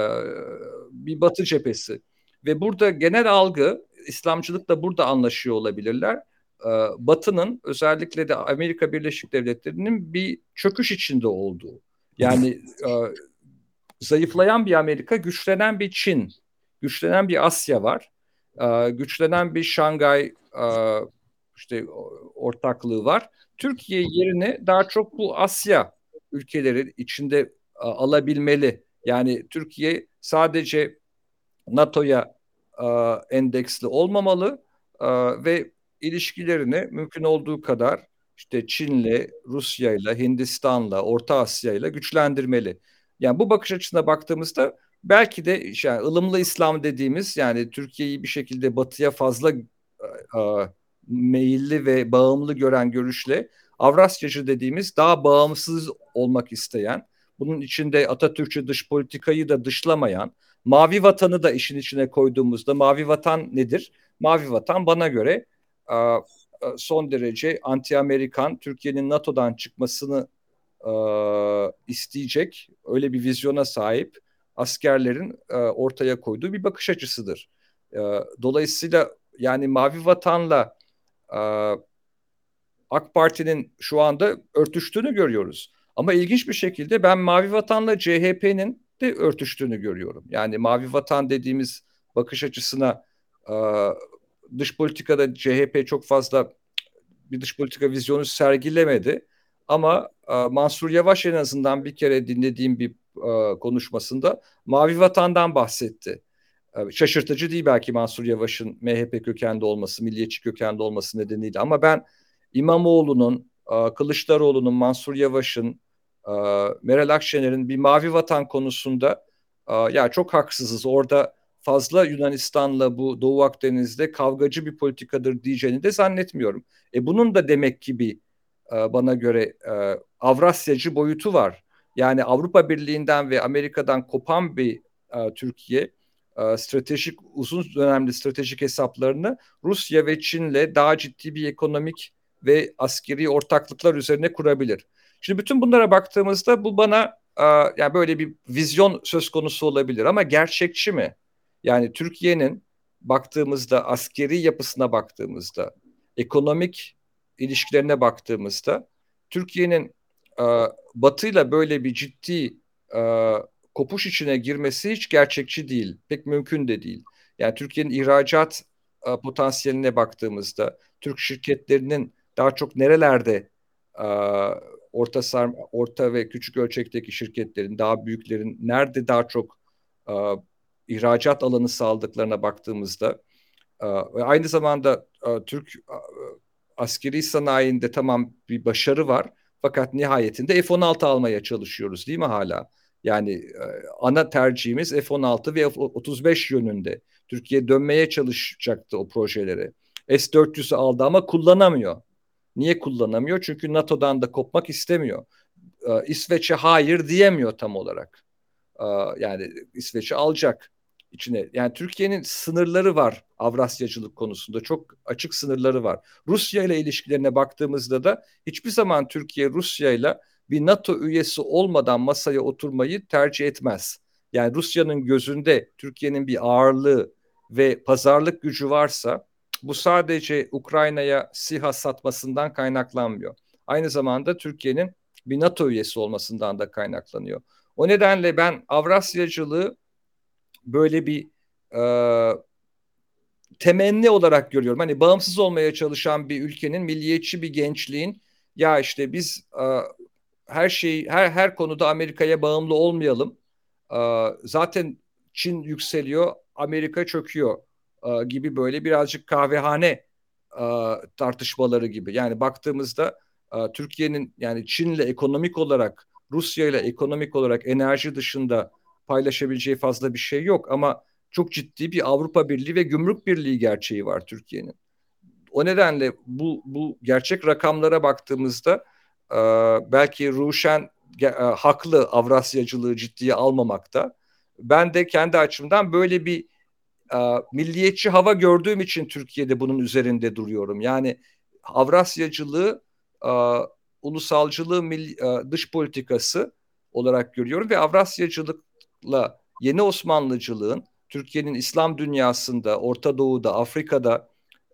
bir Batı cephesi. Ve burada genel algı, İslamcılıkla burada anlaşıyor olabilirler e, Batı'nın özellikle de Amerika Birleşik Devletleri'nin bir çöküş içinde olduğu. Yani e, zayıflayan bir Amerika, güçlenen bir Çin, güçlenen bir Asya var. E, güçlenen bir Şangay işte ortaklığı var. Türkiye yerine daha çok bu Asya ülkeleri içinde alabilmeli. Yani Türkiye sadece NATO'ya endeksli olmamalı ve ilişkilerini mümkün olduğu kadar işte Çin'le, Rusya'yla, Hindistan'la, Orta Asya'yla güçlendirmeli. Yani bu bakış açısına baktığımızda belki de yani ılımlı İslam dediğimiz yani Türkiye'yi bir şekilde batıya fazla e, meyilli ve bağımlı gören görüşle Avrasyacı dediğimiz daha bağımsız olmak isteyen, bunun içinde Atatürkçü dış politikayı da dışlamayan, mavi vatanı da işin içine koyduğumuzda mavi vatan nedir? Mavi vatan bana göre son derece anti-Amerikan, Türkiye'nin NATO'dan çıkmasını isteyecek, öyle bir vizyona sahip askerlerin ortaya koyduğu bir bakış açısıdır. Dolayısıyla yani Mavi Vatan'la AK Parti'nin şu anda örtüştüğünü görüyoruz. Ama ilginç bir şekilde ben Mavi Vatan'la CHP'nin de örtüştüğünü görüyorum. Yani Mavi Vatan dediğimiz bakış açısına dış politikada CHP çok fazla bir dış politika vizyonu sergilemedi. Ama e, Mansur Yavaş en azından bir kere dinlediğim bir e, konuşmasında Mavi Vatan'dan bahsetti. E, şaşırtıcı değil belki Mansur Yavaş'ın MHP kökenli olması, milliyetçi kökenli olması nedeniyle. Ama ben İmamoğlu'nun, e, Kılıçdaroğlu'nun, Mansur Yavaş'ın, Meral Akşener'in bir Mavi Vatan konusunda ya çok haksızız. Orada fazla Yunanistan'la bu Doğu Akdeniz'de kavgacı bir politikadır diyeceğini de zannetmiyorum. E bunun da demek ki bir bana göre Avrasyacı boyutu var. Yani Avrupa Birliği'nden ve Amerika'dan kopan bir e, Türkiye e, stratejik uzun dönemli stratejik hesaplarını Rusya ve Çin'le daha ciddi bir ekonomik ve askeri ortaklıklar üzerine kurabilir. Şimdi bütün bunlara baktığımızda bu bana e, yani böyle bir vizyon söz konusu olabilir ama gerçekçi mi? Yani Türkiye'nin baktığımızda askeri yapısına baktığımızda, ekonomik ilişkilerine baktığımızda Türkiye'nin e, Batı'yla böyle bir ciddi e, kopuş içine girmesi hiç gerçekçi değil. Pek mümkün de değil. Yani Türkiye'nin ihracat e, potansiyeline baktığımızda, Türk şirketlerinin daha çok nerelerde e, orta orta ve küçük ölçekteki şirketlerin, daha büyüklerin nerede daha çok ihracat alanı sağladıklarına baktığımızda ve aynı zamanda Türk askeri sanayinde tamam bir başarı var fakat nihayetinde F-16 almaya çalışıyoruz değil mi hala? Yani e, ana tercihimiz F-16 ve F-35 yönünde. Türkiye dönmeye çalışacaktı o projelere. S-400'ü aldı ama kullanamıyor. Niye kullanamıyor? Çünkü NATO'dan da kopmak istemiyor. E, İsveç'e hayır diyemiyor tam olarak. E, yani İsveç'i alacak içine. Yani Türkiye'nin sınırları var Avrasyacılık konusunda. Çok açık sınırları var. Rusya ile ilişkilerine baktığımızda da hiçbir zaman Türkiye Rusya ile bir NATO üyesi olmadan masaya oturmayı tercih etmez. Yani Rusya'nın gözünde Türkiye'nin bir ağırlığı ve pazarlık gücü varsa bu sadece Ukrayna'ya SİHA satmasından kaynaklanmıyor. Aynı zamanda Türkiye'nin bir NATO üyesi olmasından da kaynaklanıyor. O nedenle ben Avrasyacılığı böyle bir e, temenni olarak görüyorum. Hani bağımsız olmaya çalışan bir ülkenin, milliyetçi bir gençliğin ya işte biz e, her şey her her konuda Amerika'ya bağımlı olmayalım. E, zaten Çin yükseliyor, Amerika çöküyor e, gibi böyle birazcık kahvehane e, tartışmaları gibi. Yani baktığımızda e, Türkiye'nin yani Çin'le ekonomik olarak, Rusya ile ekonomik olarak enerji dışında paylaşabileceği fazla bir şey yok ama çok ciddi bir Avrupa Birliği ve Gümrük Birliği gerçeği var Türkiye'nin. O nedenle bu bu gerçek rakamlara baktığımızda e, belki Ruşen e, haklı Avrasyacılığı ciddiye almamakta. Ben de kendi açımdan böyle bir e, milliyetçi hava gördüğüm için Türkiye'de bunun üzerinde duruyorum. Yani Avrasyacılığı, e, ulusalcılığı, milli, e, dış politikası olarak görüyorum ve Avrasyacılıkla yeni Osmanlıcılığın Türkiye'nin İslam dünyasında, Orta Doğu'da, Afrika'da,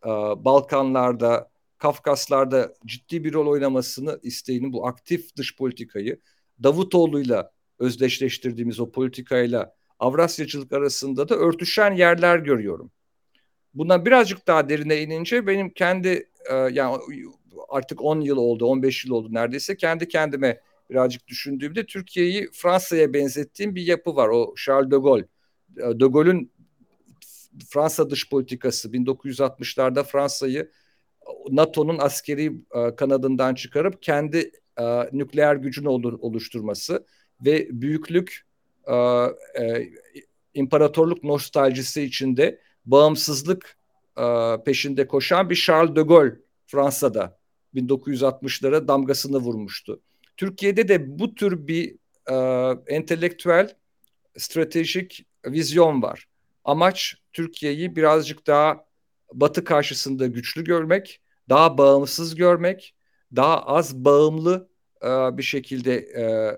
e, Balkanlarda, Kafkaslar'da ciddi bir rol oynamasını isteğini bu aktif dış politikayı Davutoğlu'yla özdeşleştirdiğimiz o politikayla Avrasyacılık arasında da örtüşen yerler görüyorum. Buna birazcık daha derine inince benim kendi e, yani artık 10 yıl oldu, 15 yıl oldu neredeyse kendi kendime birazcık düşündüğümde Türkiye'yi Fransa'ya benzettiğim bir yapı var. O Charles de Gaulle. E, de Gaulle'ün Fransa dış politikası 1960'larda Fransa'yı NATO'nun askeri e, kanadından çıkarıp kendi e, nükleer gücünü oluşturması ve büyüklük e, e, imparatorluk nostaljisi içinde bağımsızlık e, peşinde koşan bir Charles de Gaulle Fransa'da 1960'lara damgasını vurmuştu. Türkiye'de de bu tür bir e, entelektüel stratejik vizyon var. Amaç Türkiye'yi birazcık daha Batı karşısında güçlü görmek, daha bağımsız görmek, daha az bağımlı e, bir şekilde e, e,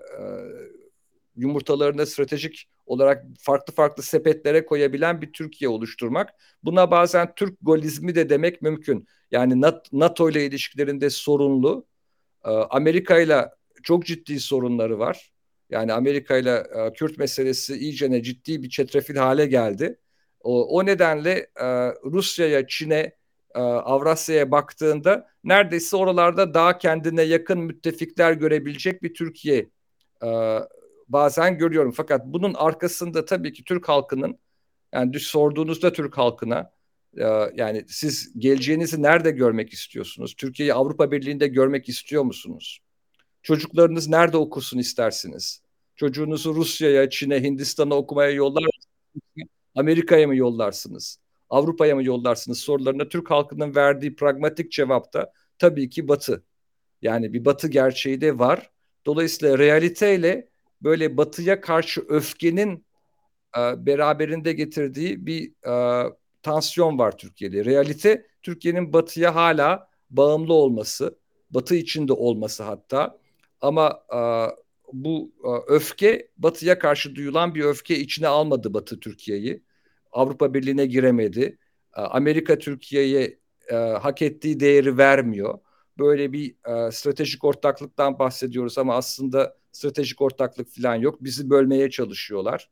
yumurtalarını stratejik olarak farklı farklı sepetlere koyabilen bir Türkiye oluşturmak. Buna bazen Türk golizmi de demek mümkün. Yani NATO ile ilişkilerinde sorunlu, e, Amerika ile çok ciddi sorunları var. Yani Amerika ile Kürt meselesi iyicene ciddi bir çetrefil hale geldi. O, o nedenle e, Rusya'ya, Çin'e, e, Avrasya'ya baktığında neredeyse oralarda daha kendine yakın müttefikler görebilecek bir Türkiye e, bazen görüyorum. Fakat bunun arkasında tabii ki Türk halkının yani sorduğunuzda Türk halkına e, yani siz geleceğinizi nerede görmek istiyorsunuz? Türkiye'yi Avrupa Birliği'nde görmek istiyor musunuz? Çocuklarınız nerede okusun istersiniz? Çocuğunuzu Rusya'ya, Çin'e, Hindistan'a okumaya yollar Amerika'ya mı yollarsınız? Avrupa'ya mı yollarsınız sorularına Türk halkının verdiği pragmatik cevapta tabii ki Batı. Yani bir Batı gerçeği de var. Dolayısıyla realiteyle böyle Batı'ya karşı öfkenin e, beraberinde getirdiği bir e, tansiyon var Türkiye'de. Realite Türkiye'nin Batı'ya hala bağımlı olması, Batı içinde olması hatta ama e, bu e, öfke Batı'ya karşı duyulan bir öfke içine almadı Batı Türkiye'yi. Avrupa Birliği'ne giremedi. E, Amerika Türkiye'ye e, hak ettiği değeri vermiyor. Böyle bir e, stratejik ortaklıktan bahsediyoruz ama aslında stratejik ortaklık falan yok. Bizi bölmeye çalışıyorlar.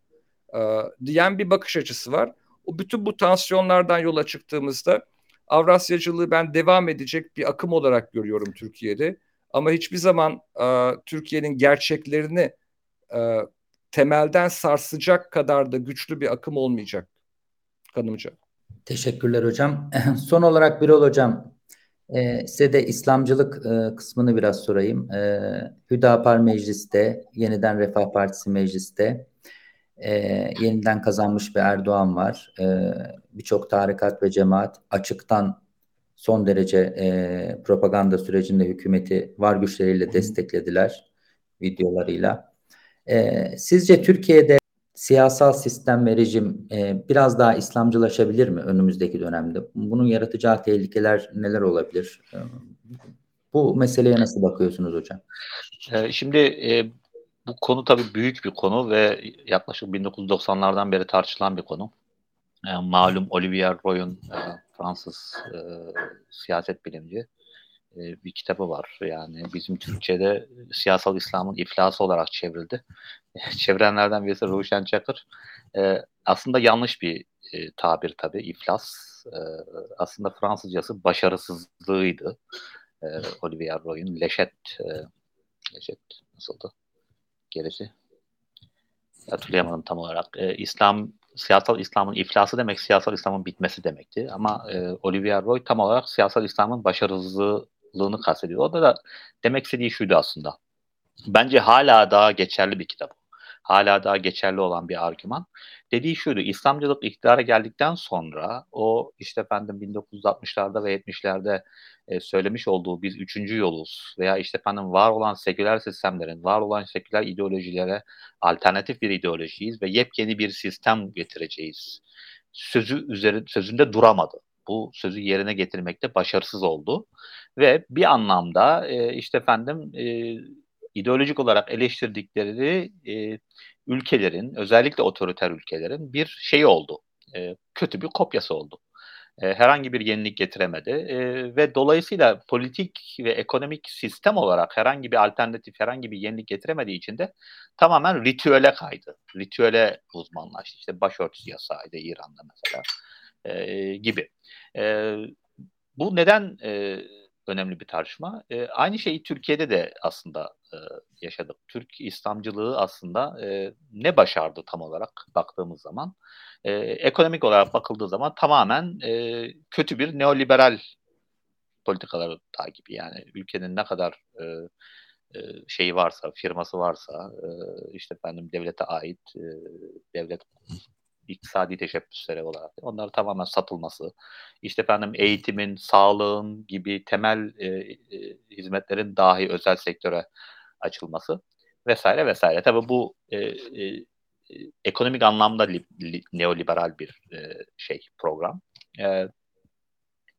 E, diyen bir bakış açısı var. o bütün bu tansiyonlardan yola çıktığımızda Avrasyacılığı ben devam edecek bir akım olarak görüyorum Türkiye'de. Ama hiçbir zaman e, Türkiye'nin gerçeklerini e, temelden sarsacak kadar da güçlü bir akım olmayacak kanımca. Teşekkürler hocam. Son olarak Birol hocam e, size de İslamcılık e, kısmını biraz sorayım. E, Hüdapar Meclis'te, Yeniden Refah Partisi Meclis'te e, yeniden kazanmış bir Erdoğan var. E, Birçok tarikat ve cemaat açıktan son derece e, propaganda sürecinde hükümeti var güçleriyle desteklediler videolarıyla. E, sizce Türkiye'de siyasal sistem ve rejim e, biraz daha İslamcılaşabilir mi önümüzdeki dönemde? Bunun yaratacağı tehlikeler neler olabilir? E, bu meseleye nasıl bakıyorsunuz hocam? E, şimdi e, bu konu tabii büyük bir konu ve yaklaşık 1990'lardan beri tartışılan bir konu. E, malum Olivier Roy'un e, Fransız e, siyaset bilimci e, bir kitabı var. Yani bizim Türkçe'de siyasal İslam'ın iflası olarak çevrildi. Çevrenlerden birisi Ruşen Çakır. E, aslında yanlış bir e, tabir tabii iflas. E, aslında Fransızcası başarısızlığıydı. E, Olivier Roy'un Leşet e, Leşet nasıldı? Gerisi hatırlayamadım tam olarak. E, İslam siyasal İslam'ın iflası demek siyasal İslam'ın bitmesi demekti. Ama e, Olivier Roy tam olarak siyasal İslam'ın başarısızlığını kastediyor. O da, da demek istediği şuydu aslında. Bence hala daha geçerli bir kitap. Hala daha geçerli olan bir argüman. Dediği şuydu. İslamcılık iktidara geldikten sonra o işte efendim 1960'larda ve 70'lerde e, söylemiş olduğu biz üçüncü yoluz veya işte efendim var olan seküler sistemlerin, var olan seküler ideolojilere alternatif bir ideolojiyiz ve yepyeni bir sistem getireceğiz. Sözü üzeri, sözünde duramadı. Bu sözü yerine getirmekte başarısız oldu ve bir anlamda e, işte efendim e, ideolojik olarak eleştirdikleri e, ülkelerin, özellikle otoriter ülkelerin bir şeyi oldu. E, kötü bir kopyası oldu. E, herhangi bir yenilik getiremedi e, ve dolayısıyla politik ve ekonomik sistem olarak herhangi bir alternatif, herhangi bir yenilik getiremediği için de tamamen ritüele kaydı. Ritüele uzmanlaştı. İşte başörtüsü yasağıydı İran'da mesela e, gibi. E, bu neden e, önemli bir tartışma. E, aynı şeyi Türkiye'de de aslında e, yaşadık. Türk İslamcılığı aslında e, ne başardı tam olarak baktığımız zaman? E, ekonomik olarak bakıldığı zaman tamamen e, kötü bir neoliberal politikaları takibi. Yani ülkenin ne kadar e, e, şeyi varsa, firması varsa, e, işte efendim devlete ait e, devlet iktisadi teşebbüsleri olarak onlar tamamen satılması, işte efendim eğitimin, sağlığın gibi temel e, e, hizmetlerin dahi özel sektöre açılması vesaire vesaire. Tabii bu e, e, ekonomik anlamda li, li, neoliberal bir e, şey program. E,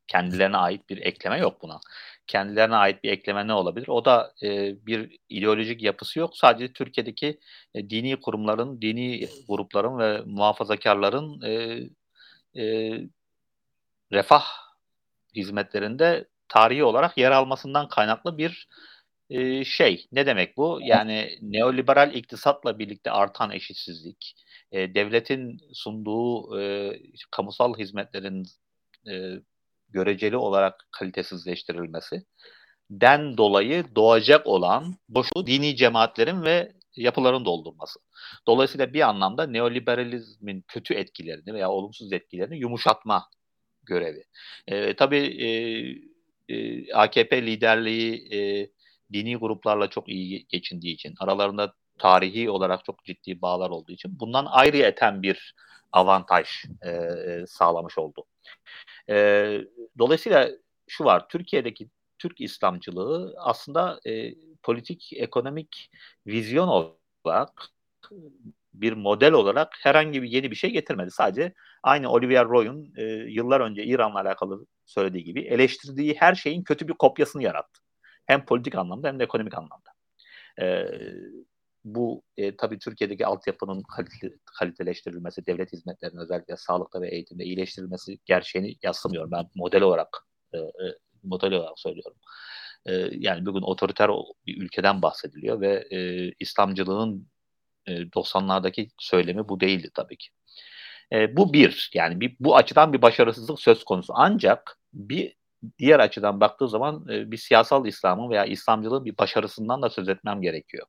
kendilerine ait bir ekleme yok buna. Kendilerine ait bir ekleme ne olabilir? O da e, bir ideolojik yapısı yok. Sadece Türkiye'deki e, dini kurumların, dini grupların ve muhafazakarların e, e, refah hizmetlerinde tarihi olarak yer almasından kaynaklı bir e, şey. Ne demek bu? Yani neoliberal iktisatla birlikte artan eşitsizlik, e, devletin sunduğu e, kamusal hizmetlerin e, göreceli olarak kalitesizleştirilmesi den dolayı doğacak olan boşluğu dini cemaatlerin ve yapıların doldurması. Dolayısıyla bir anlamda neoliberalizmin kötü etkilerini veya olumsuz etkilerini yumuşatma görevi. E, tabii e, e, AKP liderliği e, dini gruplarla çok iyi geçindiği için, aralarında tarihi olarak çok ciddi bağlar olduğu için bundan ayrı eten bir avantaj e, sağlamış oldu. E, dolayısıyla şu var, Türkiye'deki Türk İslamcılığı aslında e, politik, ekonomik vizyon olarak bir model olarak herhangi bir yeni bir şey getirmedi. Sadece aynı Olivier Roy'un e, yıllar önce İran'la alakalı söylediği gibi eleştirdiği her şeyin kötü bir kopyasını yarattı. Hem politik anlamda hem de ekonomik anlamda. E, bu e, tabii Türkiye'deki altyapının kalite, kaliteleştirilmesi, devlet hizmetlerinin özellikle sağlıkta ve eğitimde iyileştirilmesi gerçeğini yaslımıyorum. Ben model olarak e, e, model olarak söylüyorum. E, yani bugün otoriter bir ülkeden bahsediliyor ve e, İslamcılığın e, 90'lardaki söylemi bu değildi tabii ki. E, bu bir yani bir, bu açıdan bir başarısızlık söz konusu. Ancak bir diğer açıdan baktığı zaman e, bir siyasal İslam'ın veya İslamcılığın bir başarısından da söz etmem gerekiyor.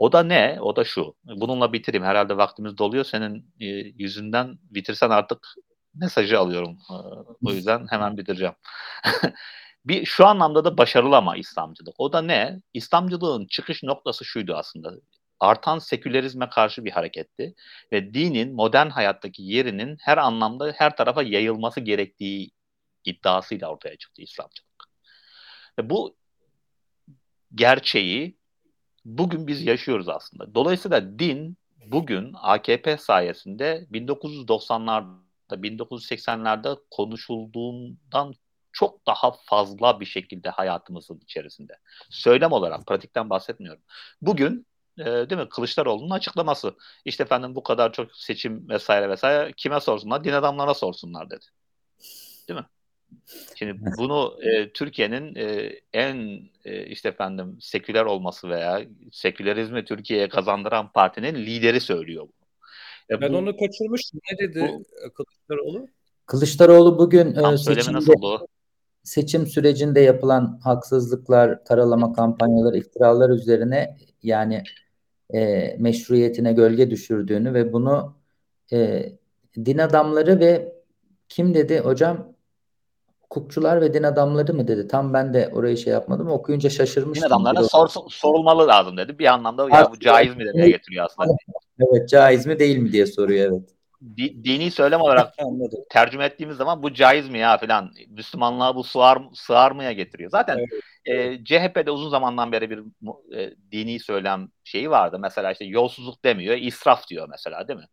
O da ne? O da şu. Bununla bitireyim. Herhalde vaktimiz doluyor. Senin e, yüzünden bitirsen artık mesajı alıyorum. E, o yüzden hemen bitireceğim. bir şu anlamda da başarılı ama İslamcılık. O da ne? İslamcılığın çıkış noktası şuydu aslında. Artan sekülerizme karşı bir hareketti ve dinin modern hayattaki yerinin her anlamda her tarafa yayılması gerektiği iddiasıyla ortaya çıktı İslamcılık. Ve bu gerçeği bugün biz yaşıyoruz aslında. Dolayısıyla din bugün AKP sayesinde 1990'larda 1980'lerde konuşulduğundan çok daha fazla bir şekilde hayatımızın içerisinde. Söylem olarak, pratikten bahsetmiyorum. Bugün e, değil mi Kılıçdaroğlu'nun açıklaması. İşte efendim bu kadar çok seçim vesaire vesaire kime sorsunlar? Din adamlarına sorsunlar dedi. Değil mi? Şimdi bunu e, Türkiye'nin e, en e, işte efendim seküler olması veya sekülerizmi Türkiye'ye kazandıran partinin lideri söylüyor bunu. E, ben bu, onu kaçırmıştım. Ne dedi bu, Kılıçdaroğlu? Kılıçdaroğlu bugün e, seçimde, seçim sürecinde yapılan haksızlıklar, karalama kampanyaları, iftiralar üzerine yani e, meşruiyetine gölge düşürdüğünü ve bunu e, din adamları ve kim dedi hocam hukukçular ve din adamları mı dedi. Tam ben de orayı şey yapmadım. Okuyunca şaşırmıştım. Din adamlarına sor, sorulmalı lazım dedi. Bir anlamda ya bu caiz mi demeye getiriyor aslında. Evet caiz mi değil mi diye soruyor evet. Di, dini söylem olarak tercüme ettiğimiz zaman bu caiz mi ya filan Müslümanlığa bu sığar, sığar mıya getiriyor. Zaten evet. e, CHP'de uzun zamandan beri bir e, dini söylem şeyi vardı. Mesela işte yolsuzluk demiyor, israf diyor mesela değil mi?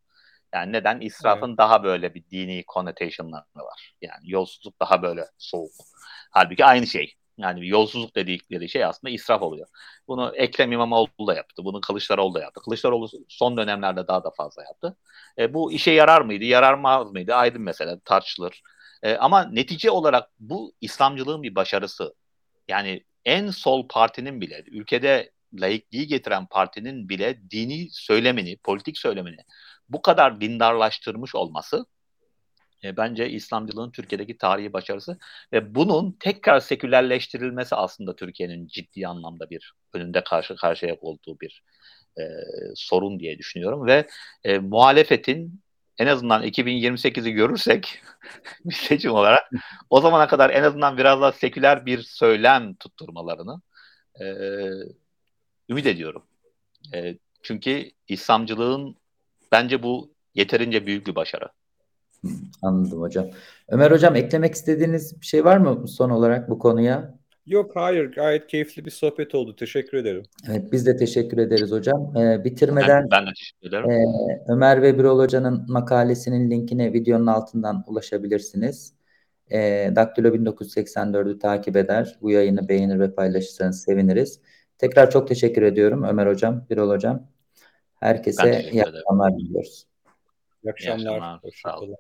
Yani neden? İsrafın evet. daha böyle bir dini connotation'ları var. Yani yolsuzluk daha böyle soğuk. Halbuki aynı şey. Yani yolsuzluk dedikleri şey aslında israf oluyor. Bunu Ekrem İmamoğlu da yaptı. Bunu Kılıçdaroğlu da yaptı. Kılıçdaroğlu son dönemlerde daha da fazla yaptı. E, bu işe yarar mıydı, yaramaz mıydı? Aydın mesela tartışılır. E, ama netice olarak bu İslamcılığın bir başarısı. Yani en sol partinin bile, ülkede laikliği getiren partinin bile dini söylemini, politik söylemini bu kadar dindarlaştırmış olması e, bence İslamcılığın Türkiye'deki tarihi başarısı ve bunun tekrar sekülerleştirilmesi aslında Türkiye'nin ciddi anlamda bir önünde karşı karşıya olduğu bir e, sorun diye düşünüyorum ve e, muhalefetin en azından 2028'i görürsek bir seçim olarak o zamana kadar en azından biraz daha seküler bir söylem tutturmalarını e, ümit ediyorum. E, çünkü İslamcılığın Bence bu yeterince büyük bir başarı. Anladım hocam. Ömer hocam eklemek istediğiniz bir şey var mı son olarak bu konuya? Yok hayır gayet keyifli bir sohbet oldu. Teşekkür ederim. Evet biz de teşekkür ederiz hocam. Ee, bitirmeden ben, ben de teşekkür ederim. E, Ömer ve Birol hocanın makalesinin linkine videonun altından ulaşabilirsiniz. E, Daktilo 1984'ü takip eder. Bu yayını beğenir ve paylaşırsanız seviniriz. Tekrar çok teşekkür ediyorum Ömer hocam, Birol hocam. Herkese iyi akşamlar diliyoruz. İyi akşamlar. İyi akşamlar. Hoşçakalın.